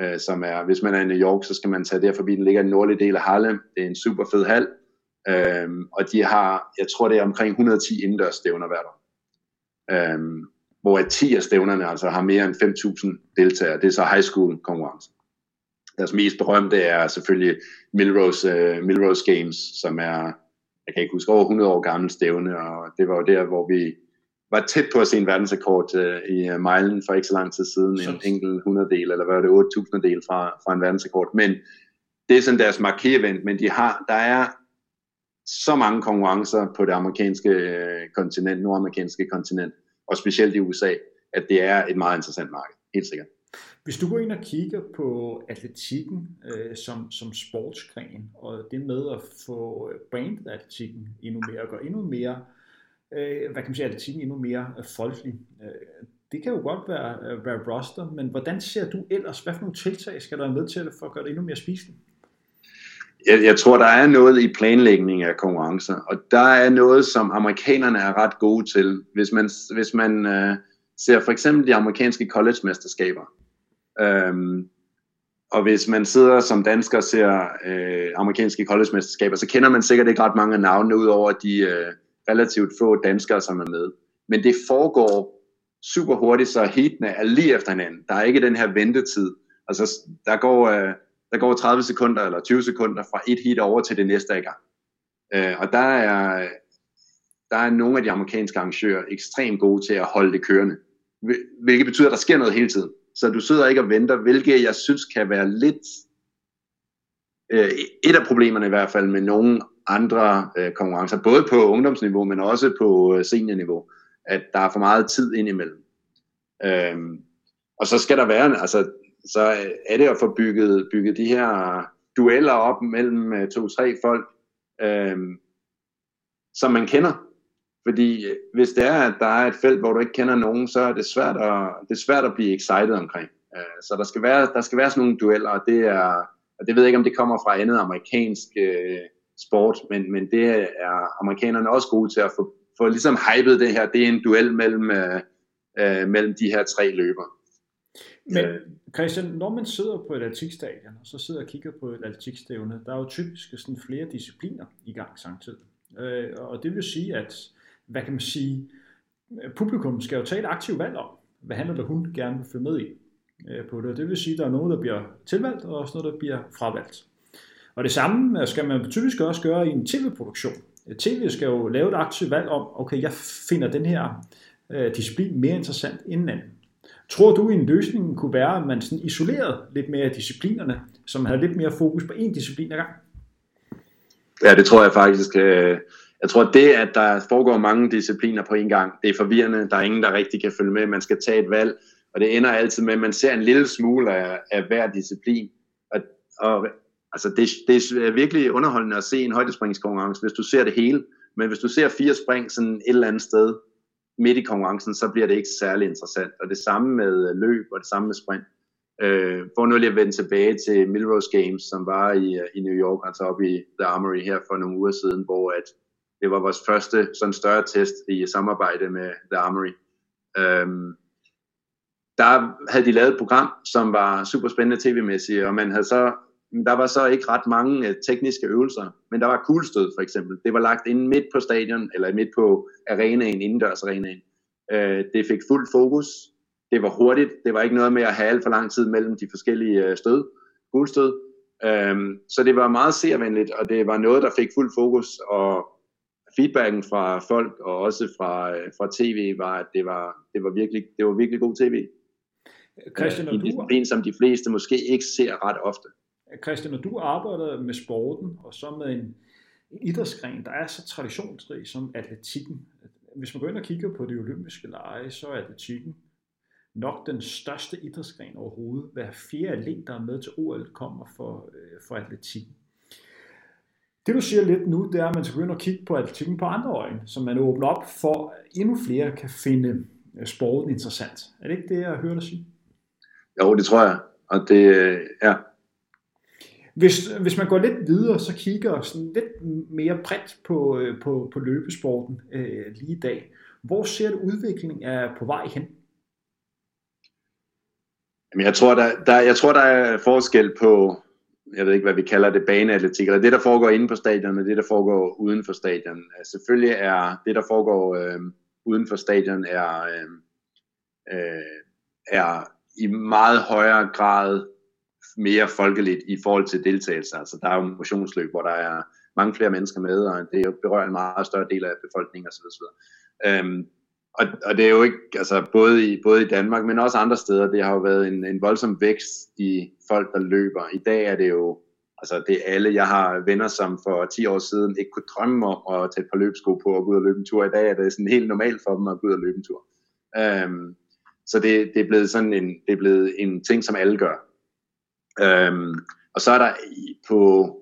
øh, som er, hvis man er i New York, så skal man tage der forbi, den ligger i den nordlige del af Harlem, det er en super fed hal, øh, og de har, jeg tror det er omkring 110 indendørs stævner hvert år. Øh, hvor 10 af stævnerne altså har mere end 5.000 deltagere, det er så high school konkurrence. Deres mest berømte er selvfølgelig Milrose, uh, øh, Milrose Games, som er, jeg kan ikke huske, over 100 år gammel stævne, og det var jo der, hvor vi var tæt på at se en verdensrekord uh, i uh, milen for ikke så lang tid siden, så. en enkelt 100 del, eller hvad var det, 8000 del fra, fra en verdensrekord. Men det er sådan deres markevent, men de har, der er så mange konkurrencer på det amerikanske uh, kontinent, nordamerikanske kontinent, og specielt i USA, at det er et meget interessant marked, helt sikkert. Hvis du går ind og kigger på atletikken øh, som, som sportsgren, og det med at få brandet atletikken endnu mere, og gøre endnu mere øh, hvad kan man sige, atletikken endnu mere øh, folkelig. Øh, det kan jo godt være, øh, være roster, men hvordan ser du ellers, hvad for nogle tiltag skal der være med til for at gøre det endnu mere spiseligt? jeg, jeg tror, der er noget i planlægning af konkurrencer, og der er noget, som amerikanerne er ret gode til. Hvis man, hvis man øh, ser for eksempel de amerikanske college-mesterskaber, øhm, og hvis man sidder som dansker og ser øh, amerikanske college-mesterskaber, så kender man sikkert ikke ret mange af navnene, udover de Øh, relativt få danskere, som er med. Men det foregår super hurtigt, så heatene er lige efter hinanden. Der er ikke den her ventetid. Altså, der går... Øh, der går 30 sekunder eller 20 sekunder fra et heat over til det næste i gang. Øh, og der er, der er nogle af de amerikanske arrangører ekstremt gode til at holde det kørende. Hvilket betyder, at der sker noget hele tiden. Så du sidder ikke og venter, hvilket jeg synes kan være lidt øh, et af problemerne i hvert fald med nogle andre øh, konkurrencer, både på ungdomsniveau, men også på øh, seniorniveau, at der er for meget tid indimellem. Øhm, og så skal der være, altså så er det at få bygget, bygget de her dueller op mellem øh, to-tre folk, øh, som man kender. Fordi øh, hvis det er, at der er et felt, hvor du ikke kender nogen, så er det svært at, det er svært at blive excited omkring. Øh, så der skal, være, der skal være sådan nogle dueller, og det er, og det ved jeg ikke, om det kommer fra andet amerikansk øh, sport, men, men det er amerikanerne også gode til at få, få ligesom hypet det her. Det er en duel mellem, øh, øh, mellem de her tre løber. Men Christian, når man sidder på et atletikstadion, og så sidder og kigger på et atletikstævne, der er jo typisk sådan flere discipliner i gang samtidig. Øh, og det vil sige, at, hvad kan man sige, publikum skal jo tage et aktivt valg om, hvad han eller hun gerne vil følge med i øh, på det. Det vil sige, at der er noget, der bliver tilvalgt, og også noget, der bliver fravalgt. Og det samme skal man typisk også gøre i en tv-produktion. TV skal jo lave et aktivt valg om, okay, jeg finder den her øh, disciplin mere interessant end anden. Tror du, en løsning kunne være, at man sådan isolerede lidt mere af disciplinerne, som havde lidt mere fokus på én disciplin ad gang? Ja, det tror jeg faktisk. Øh, jeg tror, det, at der foregår mange discipliner på en gang, det er forvirrende. Der er ingen, der rigtig kan følge med. Man skal tage et valg, og det ender altid med, at man ser en lille smule af, af hver disciplin. Og, og altså, det, det er virkelig underholdende at se en højdespringskonkurrence, hvis du ser det hele. Men hvis du ser fire spring sådan et eller andet sted, midt i konkurrencen, så bliver det ikke særlig interessant. Og det samme med øh, løb, og det samme med sprint. Øh, for nu lige at vende tilbage til Milrose Games, som var i, øh, i New York, altså oppe i The Armory her for nogle uger siden, hvor at det var vores første sådan større test i samarbejde med The Armory. Øhm, der havde de lavet et program, som var super spændende tv-mæssigt, og man havde så der var så ikke ret mange øh, tekniske øvelser, men der var kuglestød for eksempel. Det var lagt ind midt på stadion, eller midt på arenaen, indendørs arenaen. Øh, det fik fuld fokus. Det var hurtigt. Det var ikke noget med at have alt for lang tid mellem de forskellige øh, stød, kuglestød. Øhm, så det var meget seervenligt, og det var noget, der fik fuld fokus, og feedbacken fra folk, og også fra, fra tv, var, at det var, det var, virkelig, det var virkelig god tv. Christian, en disciplin, som de fleste måske ikke ser ret ofte. Christian, når du arbejder med sporten, og så med en, en idrætsgren, der er så traditionsrig som atletikken. Hvis man går ind og kigger på de olympiske lege, så er atletikken nok den største idrætsgren overhovedet. Hver fjerde atlet, der er med til OL, kommer for, øh, for atletikken. Det du siger lidt nu, det er, at man skal begynde at kigge på atletikken på andre øjne, så man åbner op for, at endnu flere kan finde øh, sporten interessant. Er det ikke det, jeg hører dig sige? Jo, det tror jeg. Og det, øh, ja, hvis, hvis man går lidt videre, så kigger sådan lidt mere bredt på, øh, på, på løbesporten øh, lige i dag. Hvor ser du udviklingen er på vej hen? Jamen, jeg, tror, der, der, jeg tror, der er forskel på, jeg ved ikke, hvad vi kalder det, baneatletik, eller det, der foregår inde på stadion, og det, der foregår uden for stadion. Altså, selvfølgelig er det, der foregår øh, uden for stadion, er, øh, øh er i meget højere grad mere folkeligt i forhold til deltagelse. Altså, der er jo motionsløb, hvor der er mange flere mennesker med, og det berører en meget større del af befolkningen osv. osv. Øhm, og, og det er jo ikke, altså både i, både i Danmark, men også andre steder, det har jo været en, en voldsom vækst i folk, der løber. I dag er det jo, altså det er alle, jeg har venner, som for 10 år siden ikke kunne drømme om at tage et par løbsko på og gå ud og løbe en tur. I dag er det sådan helt normalt for dem at gå ud og løbe en tur. Øhm, så det, det, er blevet sådan en, det er blevet en ting, som alle gør. Øhm, og så er der på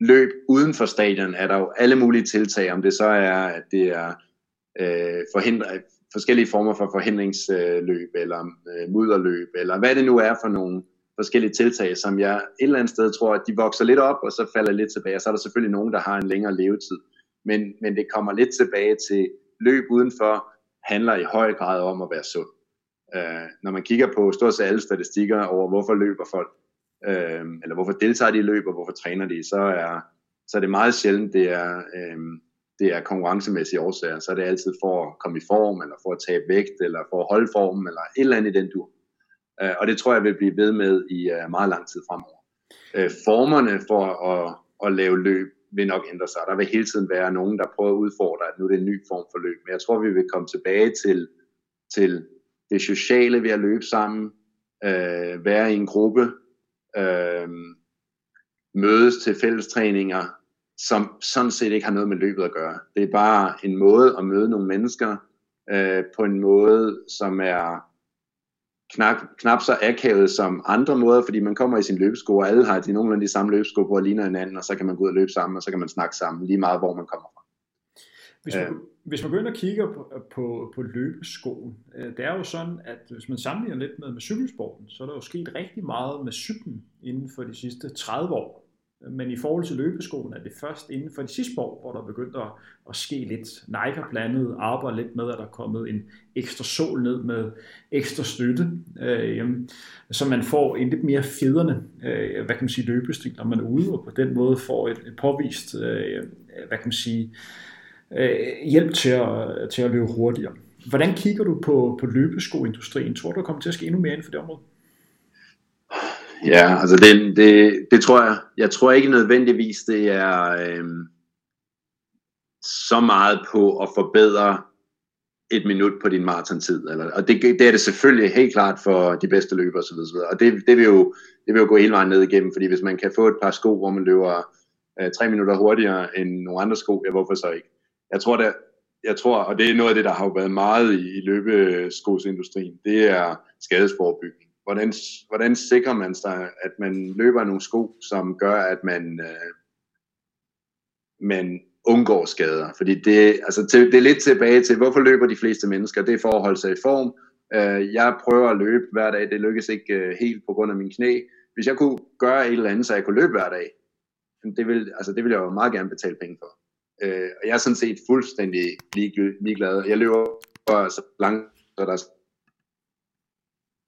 løb uden for stadion, er der jo alle mulige tiltag, om det så er, at det er øh, forhindre, forskellige former for forhindringsløb, eller øh, mudderløb, eller hvad det nu er for nogle forskellige tiltag, som jeg et eller andet sted tror, at de vokser lidt op, og så falder lidt tilbage. Og så er der selvfølgelig nogen, der har en længere levetid. Men, men det kommer lidt tilbage til løb udenfor, handler i høj grad om at være sund. Øh, når man kigger på stort set alle statistikker over, hvorfor løber folk, øh, eller hvorfor deltager de i løb, og hvorfor træner de, så er, så er det meget sjældent, det er, øh, det er konkurrencemæssige årsager. Så er det altid for at komme i form, eller for at tabe vægt, eller for at holde formen, eller et eller andet i den dur. Øh, og det tror jeg vil blive ved med i øh, meget lang tid fremover. Øh, formerne for at, at lave løb vil nok ændre sig. Der vil hele tiden være nogen, der prøver at udfordre, at nu er det en ny form for løb. Men jeg tror, vi vil komme tilbage til, til det sociale ved at løbe sammen, øh, være i en gruppe, øh, mødes til fællestræninger, som sådan set ikke har noget med løbet at gøre. Det er bare en måde at møde nogle mennesker øh, på en måde, som er knap, knap så akavet som andre måder, fordi man kommer i sin løbesko, og alle har de nogenlunde de samme løbesko, hvor ligner hinanden, og så kan man gå ud og løbe sammen, og så kan man snakke sammen, lige meget hvor man kommer fra. Hvis man, øh. hvis man går ind og kigger på, på, på løbeskoen, øh, det er jo sådan, at hvis man sammenligner lidt med, med cykelsporten, så er der jo sket rigtig meget med cyklen inden for de sidste 30 år. Men i forhold til løbeskoen er det først inden for de sidste år, hvor der er begyndt at, at ske lidt. Nike har blandet arbejder lidt med, at der er kommet en ekstra sol ned med ekstra støtte, øh, så man får en lidt mere federne, øh, hvad kan man sige, løbestil, når man er ude, og på den måde får et, et påvist, øh, hvad kan man sige, øh, Øh, hjælp til at, til at løbe hurtigere. Hvordan kigger du på, på løbeskoindustrien? Tror du, der kommer til at ske endnu mere inden for det område? Ja, altså det, det, det tror jeg. Jeg tror ikke nødvendigvis, det er øh, så meget på at forbedre et minut på din maratontid. Eller, og det, det er det selvfølgelig helt klart for de bedste løbere osv. Og, og det, det, vil jo, det vil jo gå hele vejen ned igennem, fordi hvis man kan få et par sko, hvor man løber øh, tre minutter hurtigere end nogle andre sko, ja, hvorfor så ikke? Jeg tror, det, jeg tror, og det er noget af det, der har været meget i, i løbeskosindustrien, det er skadesforebygging hvordan, hvordan sikrer man sig, at man løber nogle sko, som gør, at man, øh, man undgår skader. Fordi det, altså, til, det er lidt tilbage til, hvorfor løber de fleste mennesker? Det er for at holde sig i form. Øh, jeg prøver at løbe hver dag, det lykkes ikke øh, helt på grund af min knæ. Hvis jeg kunne gøre et eller andet, så jeg kunne løbe hver dag, det vil, altså, det vil jeg jo meget gerne betale penge for. Øh, og jeg er sådan set fuldstændig ligeglad. Jeg løber så langt, så der er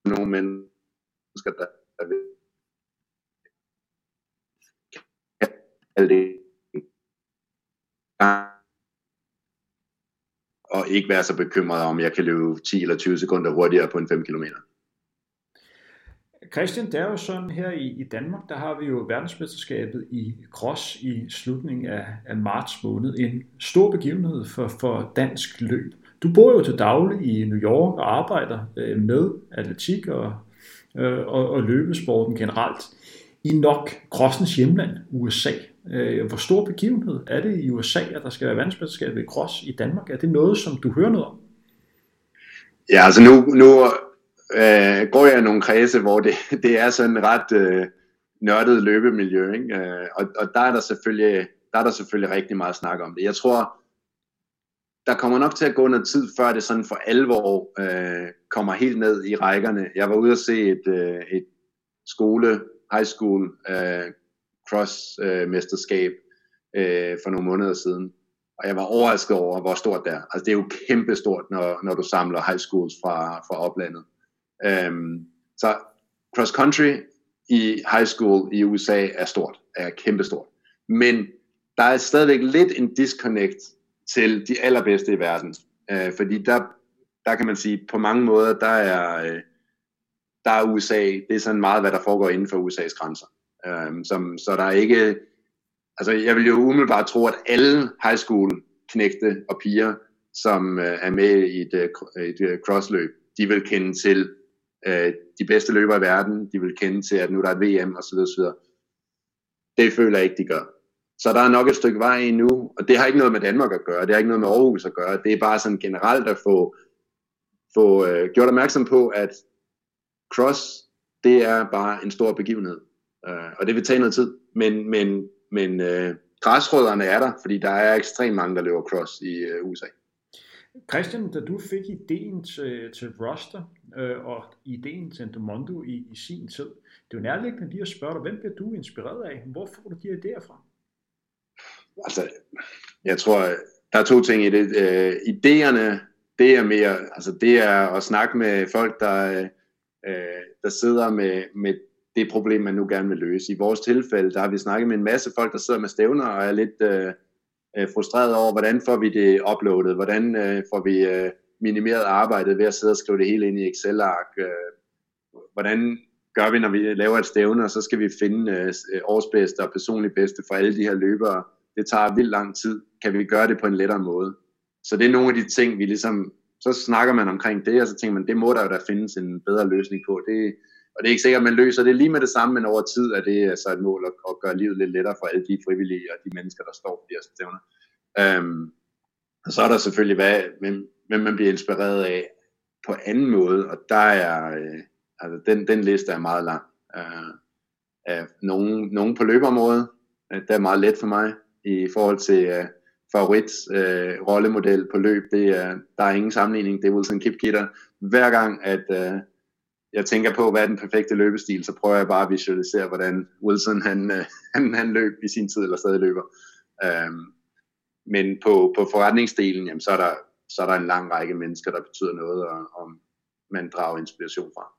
nogle mennesker, der, der vil det og ikke være så bekymret om, jeg kan løbe 10 eller 20 sekunder hurtigere på en 5 km. Christian, det er jo sådan her i, i Danmark, der har vi jo verdensmesterskabet i cross i slutningen af, af marts måned. En stor begivenhed for, for dansk løb. Du bor jo til daglig i New York og arbejder øh, med atletik og, øh, og, og løbesporten generelt i nok crossens hjemland, USA. Øh, hvor stor begivenhed er det i USA, at der skal være verdensmesterskabet i cross i Danmark? Er det noget, som du hører noget om? Ja, altså nu, nu øh, går jeg i nogle kredse, hvor det, det er sådan ret øh, nørdet løbemiljø, ikke? Øh, og, og der er der selvfølgelig der er der selvfølgelig rigtig meget snak om det. Jeg tror, der kommer nok til at gå noget tid, før det sådan for alvor øh, kommer helt ned i rækkerne. Jeg var ude at se et, øh, et skole, high school øh, cross øh, øh, for nogle måneder siden. Og jeg var overrasket over, hvor stort det er. Altså det er jo kæmpestort, når, når du samler high schools fra, fra oplandet. Øhm, så cross country i high school i USA er stort, er kæmpestort. Men der er stadigvæk lidt en disconnect til de allerbedste i verden. Øh, fordi der, der kan man sige, på mange måder, der er, øh, der er USA, det er sådan meget, hvad der foregår inden for USA's grænser. Øh, som, så der er ikke, altså jeg vil jo umiddelbart tro, at alle high school knægte og piger, som øh, er med i et, øh, et øh, crossløb, de vil kende til øh, de bedste løbere i verden, de vil kende til, at nu der er et VM osv. osv. Det føler jeg ikke, de gør. Så der er nok et stykke vej endnu, og det har ikke noget med Danmark at gøre, det har ikke noget med Aarhus at gøre, det er bare sådan generelt at få, få øh, gjort opmærksom på, at cross, det er bare en stor begivenhed, øh, og det vil tage noget tid, men, men, men øh, græsrødderne er der, fordi der er ekstremt mange, der løber cross i øh, USA. Christian, da du fik ideen til, til Roster øh, og ideen til Endomondo i, i sin tid, det er jo nærliggende lige at spørge dig, hvem bliver du inspireret af? Hvor får du de idéer fra? Altså, jeg tror, der er to ting i det. Øh, idéerne, det er mere, altså det er at snakke med folk, der, øh, der sidder med, med det problem, man nu gerne vil løse. I vores tilfælde, der har vi snakket med en masse folk, der sidder med stævner og er lidt øh, øh, frustreret over, hvordan får vi det uploadet, hvordan øh, får vi øh, minimeret arbejdet ved at sidde og skrive det hele ind i Excel-ark, øh, hvordan gør vi, når vi laver et stævne, og så skal vi finde øh, årsbedste og personlig bedste for alle de her løbere. Det tager vildt lang tid. Kan vi gøre det på en lettere måde? Så det er nogle af de ting, vi ligesom, så snakker man omkring det, og så tænker man, det må der jo da findes en bedre løsning på. Det, og det er ikke sikkert, at man løser det lige med det samme, men over tid er det så et mål at, at gøre livet lidt lettere for alle de frivillige og de mennesker, der står på de her stævner. Øhm, og så er der selvfølgelig, hvad, hvem, hvem man bliver inspireret af på anden måde, og der er, øh, altså den, den liste er meget lang. Øh, af nogen, nogen på løbeområdet, øh, det er meget let for mig i forhold til øh, favorit øh, rollemodel på løb. Det er, der er ingen sammenligning, det er Wilson Kipketer. Hver gang, at øh, jeg tænker på, hvad er den perfekte løbestil, så prøver jeg bare at visualisere, hvordan Wilson han, øh, han, han løb i sin tid, eller stadig løber. Øhm, men på, på forretningsdelen, jamen, så, er der, så er der en lang række mennesker, der betyder noget, og, og man drager inspiration fra.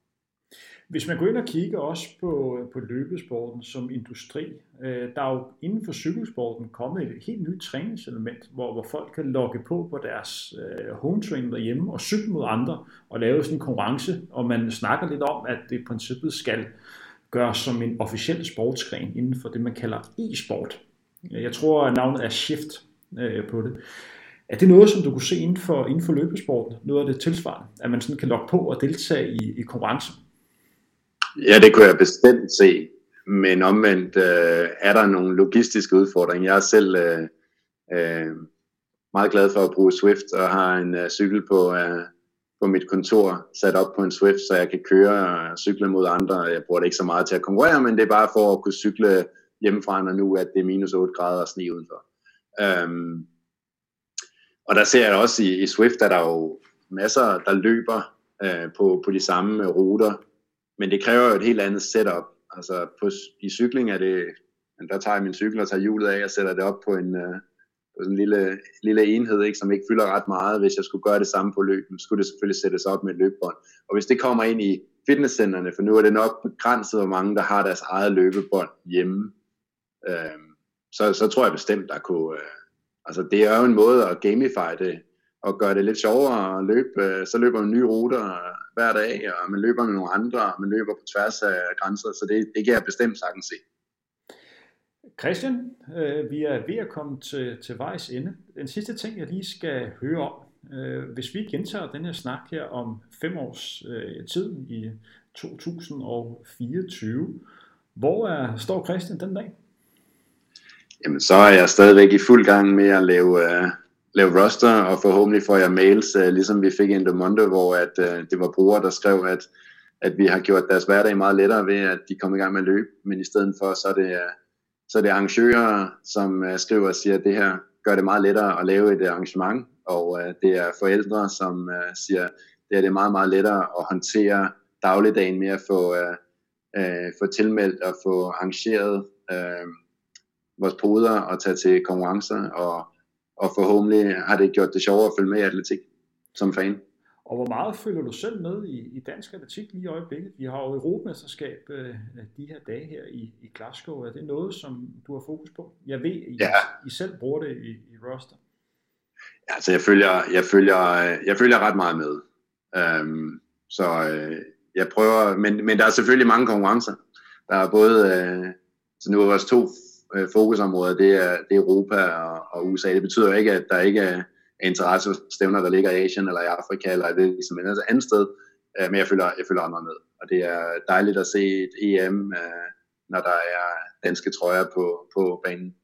Hvis man går ind og kigger også på, på løbesporten som industri, øh, der er jo inden for cykelsporten kommet et helt nyt træningselement, hvor, hvor folk kan logge på på deres øh, home training derhjemme og cykle mod andre og lave sådan en konkurrence, og man snakker lidt om, at det i princippet skal gøres som en officiel sportsgren inden for det, man kalder e-sport. Jeg tror, at navnet er Shift øh, på det. Er det noget, som du kunne se inden for, inden for løbesporten? Noget af det tilsvarende? At man sådan kan logge på og deltage i, i konkurrencen? Ja, det kunne jeg bestemt se. Men omvendt øh, er der nogle logistiske udfordringer. Jeg er selv øh, øh, meget glad for at bruge Swift og har en øh, cykel på, øh, på mit kontor sat op på en Swift, så jeg kan køre og cykle mod andre. Jeg bruger det ikke så meget til at konkurrere, men det er bare for at kunne cykle hjemmefra, når nu at det er minus 8 grader og sne udenfor. Øhm, og der ser jeg også i, i Swift, at der er jo masser, der løber øh, på, på de samme ruter, men det kræver jo et helt andet setup. Altså på, i cykling er det, der tager jeg min cykel og tager hjulet af og sætter det op på en, øh, på sådan en lille, lille enhed, ikke, som ikke fylder ret meget. Hvis jeg skulle gøre det samme på løben, skulle det selvfølgelig sættes op med et løbebånd. Og hvis det kommer ind i fitnesscenterne, for nu er det nok begrænset, hvor mange der har deres eget løbebånd hjemme, øh, så, så tror jeg bestemt, der kunne... Øh, altså det er jo en måde at gamify det, og gøre det lidt sjovere at løbe. Øh, så løber man nye ruter hver dag, og man løber med nogle andre, og man løber på tværs af grænser, så det, det kan jeg bestemt sagtens se. Christian, øh, vi er ved at komme til, til vejs ende. Den sidste ting, jeg lige skal høre om, øh, hvis vi gentager den her snak her om fem års øh, tid i 2024, hvor er, står Christian den dag? Jamen, så er jeg stadigvæk i fuld gang med at lave, lave roster, og forhåbentlig får jeg mails, øh, ligesom vi fik i Monde, hvor at, øh, det var brugere, der skrev, at, at vi har gjort deres hverdag meget lettere ved, at de kommer i gang med at løbe, men i stedet for, så er det, uh, så er det arrangører, som øh, skriver og siger, at det her gør det meget lettere at lave et arrangement, og øh, det er forældre, som øh, siger, at det er det meget, meget lettere at håndtere dagligdagen med at få, øh, øh, få tilmeldt og få arrangeret øh, vores poder og tage til konkurrencer, og, og forhåbentlig har det gjort det sjovere at følge med i atletik som fan. Og hvor meget følger du selv med i, i dansk atletik lige i øjeblikket? Vi har jo Europamesterskab øh, de her dage her i, i Glasgow. Er det noget, som du har fokus på? Jeg ved, I, ja. I selv bruger det i, i roster. Ja, altså jeg følger, jeg følger, jeg følger ret meget med. Um, så øh, jeg prøver, men, men der er selvfølgelig mange konkurrencer. Der er både, øh, så nu er vores to øh, fokusområder, det er, det er Europa og, og USA. Det betyder ikke, at der ikke er interesse stævner, der ligger i Asien eller i Afrika, eller det ligesom et andet sted, øh, men jeg følger, jeg følger andre med. Og det er dejligt at se et EM, øh, når der er danske trøjer på, på banen.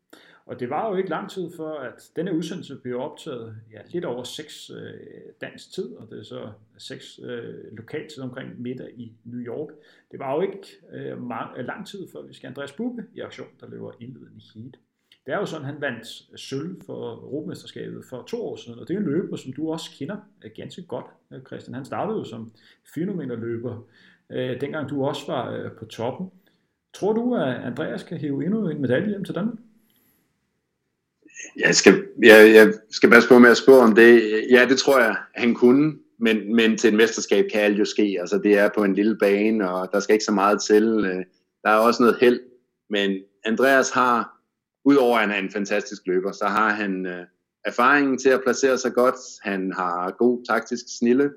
Og det var jo ikke lang tid før, at denne udsendelse blev optaget ja, lidt over 6 øh, dansk tid, og det er så 6 øh, lokalt tid omkring middag i New York. Det var jo ikke øh, lang, øh, lang tid før, vi skal Andreas Bubbe i aktion, der løber indledende heat. Det er jo sådan, han vandt øh, sølv for Europamesterskabet for to år siden, og det er en løber, som du også kender øh, ganske godt, Christian. Han startede jo som 400 løber, øh, dengang du også var øh, på toppen. Tror du, at Andreas kan hæve endnu en medalje hjem til Danmark? Jeg skal, jeg, jeg skal bare spørge med at spørge om det. Ja, det tror jeg, han kunne. Men, men til et mesterskab kan alt jo ske. Altså, det er på en lille bane, og der skal ikke så meget til. Øh, der er også noget held. Men Andreas har, udover at han er en fantastisk løber, så har han øh, erfaringen til at placere sig godt. Han har god taktisk snille.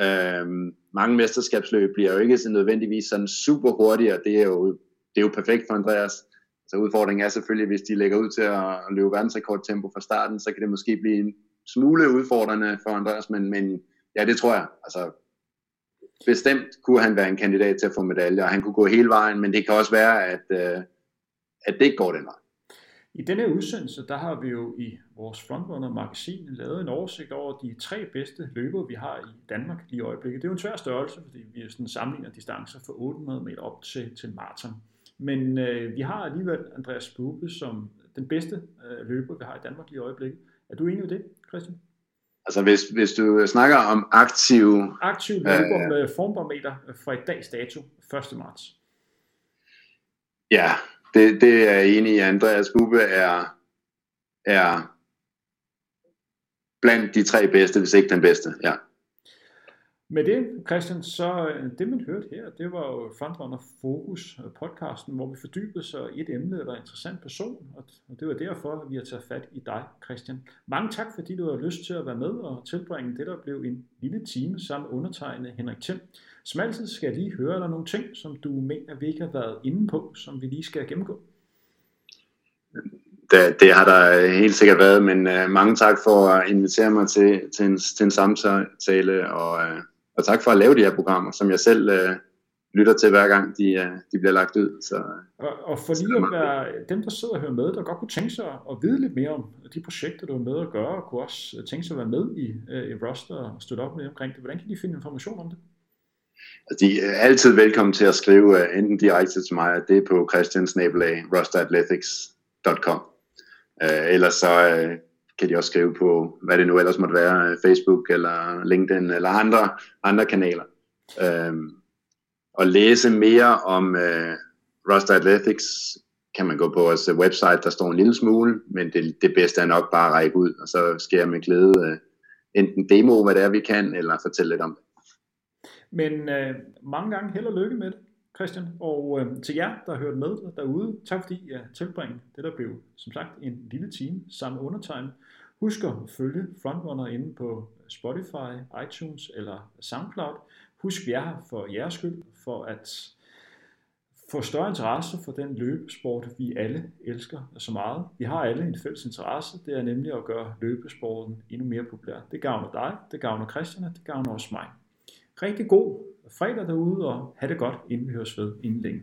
Øhm, mange mesterskabsløb bliver jo ikke så nødvendigvis sådan super hurtige, og det er jo, det er jo perfekt for Andreas. Så udfordringen er selvfølgelig, hvis de lægger ud til at løbe verdensrekordtempo fra starten, så kan det måske blive en smule udfordrende for Andreas, men, men ja, det tror jeg. Altså, bestemt kunne han være en kandidat til at få medaljer, og han kunne gå hele vejen, men det kan også være, at, øh, at det ikke går den vej. I denne udsendelse, der har vi jo i vores Frontrunner magasin lavet en oversigt over de tre bedste løbere, vi har i Danmark lige i øjeblikket. Det er jo en svær størrelse, fordi vi sådan sammenligner distancer fra 800 meter op til, til maraton. Men øh, vi har alligevel Andreas Bube som den bedste øh, løber, vi har i Danmark lige i øjeblikket. Er du enig i det, Christian? Altså hvis, hvis du snakker om aktiv... Aktiv løber øh, med formbarometer fra i dags dato, 1. marts. Ja, det, det er jeg enig i. Andreas Bube er, er blandt de tre bedste, hvis ikke den bedste. Ja. Med det, Christian, så øh, det man hørte her, det var jo Frontrunner Fokus øh, podcasten, hvor vi fordybede sig i et emne eller en interessant person, og det var derfor, at vi har taget fat i dig, Christian. Mange tak, fordi du har lyst til at være med og tilbringe det, der blev en lille time sammen undertegnede Henrik Thiem. Som altid skal jeg lige høre, er der nogle ting, som du mener, vi ikke har været inde på, som vi lige skal gennemgå? Det, det har der helt sikkert været, men uh, mange tak for at invitere mig til, til, en, til en samtale, og uh, og tak for at lave de her programmer, som jeg selv øh, lytter til hver gang de, øh, de bliver lagt ud. Så, og, og for lige at være dem, der sidder og hører med, der godt kunne tænke sig at vide lidt mere om de projekter, du er med at gøre, og kunne også tænke sig at være med i, øh, i Roster og støtte op med omkring det. Hvordan kan de finde information om det? Altså, de er altid velkommen til at skrive uh, enten direkte til mig, det er på christiansnabelag.rosterathletics.com uh, Ellers så uh, kan de også skrive på, hvad det nu ellers måtte være, øh, Facebook eller LinkedIn eller andre, andre kanaler. Øhm, og læse mere om øh, Roster Athletics kan man gå på vores øh, website, der står en lille smule, men det, det bedste er nok bare at række ud, og så skal jeg med glæde øh, enten demo, hvad det er, vi kan, eller fortælle lidt om det. Men øh, mange gange held og lykke med det, Christian, og øh, til jer, der har hørt med derude, tak fordi jeg tilbringer det, der blev som sagt en lille time sammen med undertegnet. Husk at følge Frontrunner inde på Spotify, iTunes eller SoundCloud. Husk, vi er her for jeres skyld, for at få større interesse for den løbesport, vi alle elsker så meget. Vi har alle en fælles interesse, det er nemlig at gøre løbesporten endnu mere populær. Det gavner dig, det gavner Christian, det gavner også mig. Rigtig god fredag derude, og have det godt, inden vi høres ved inden længe.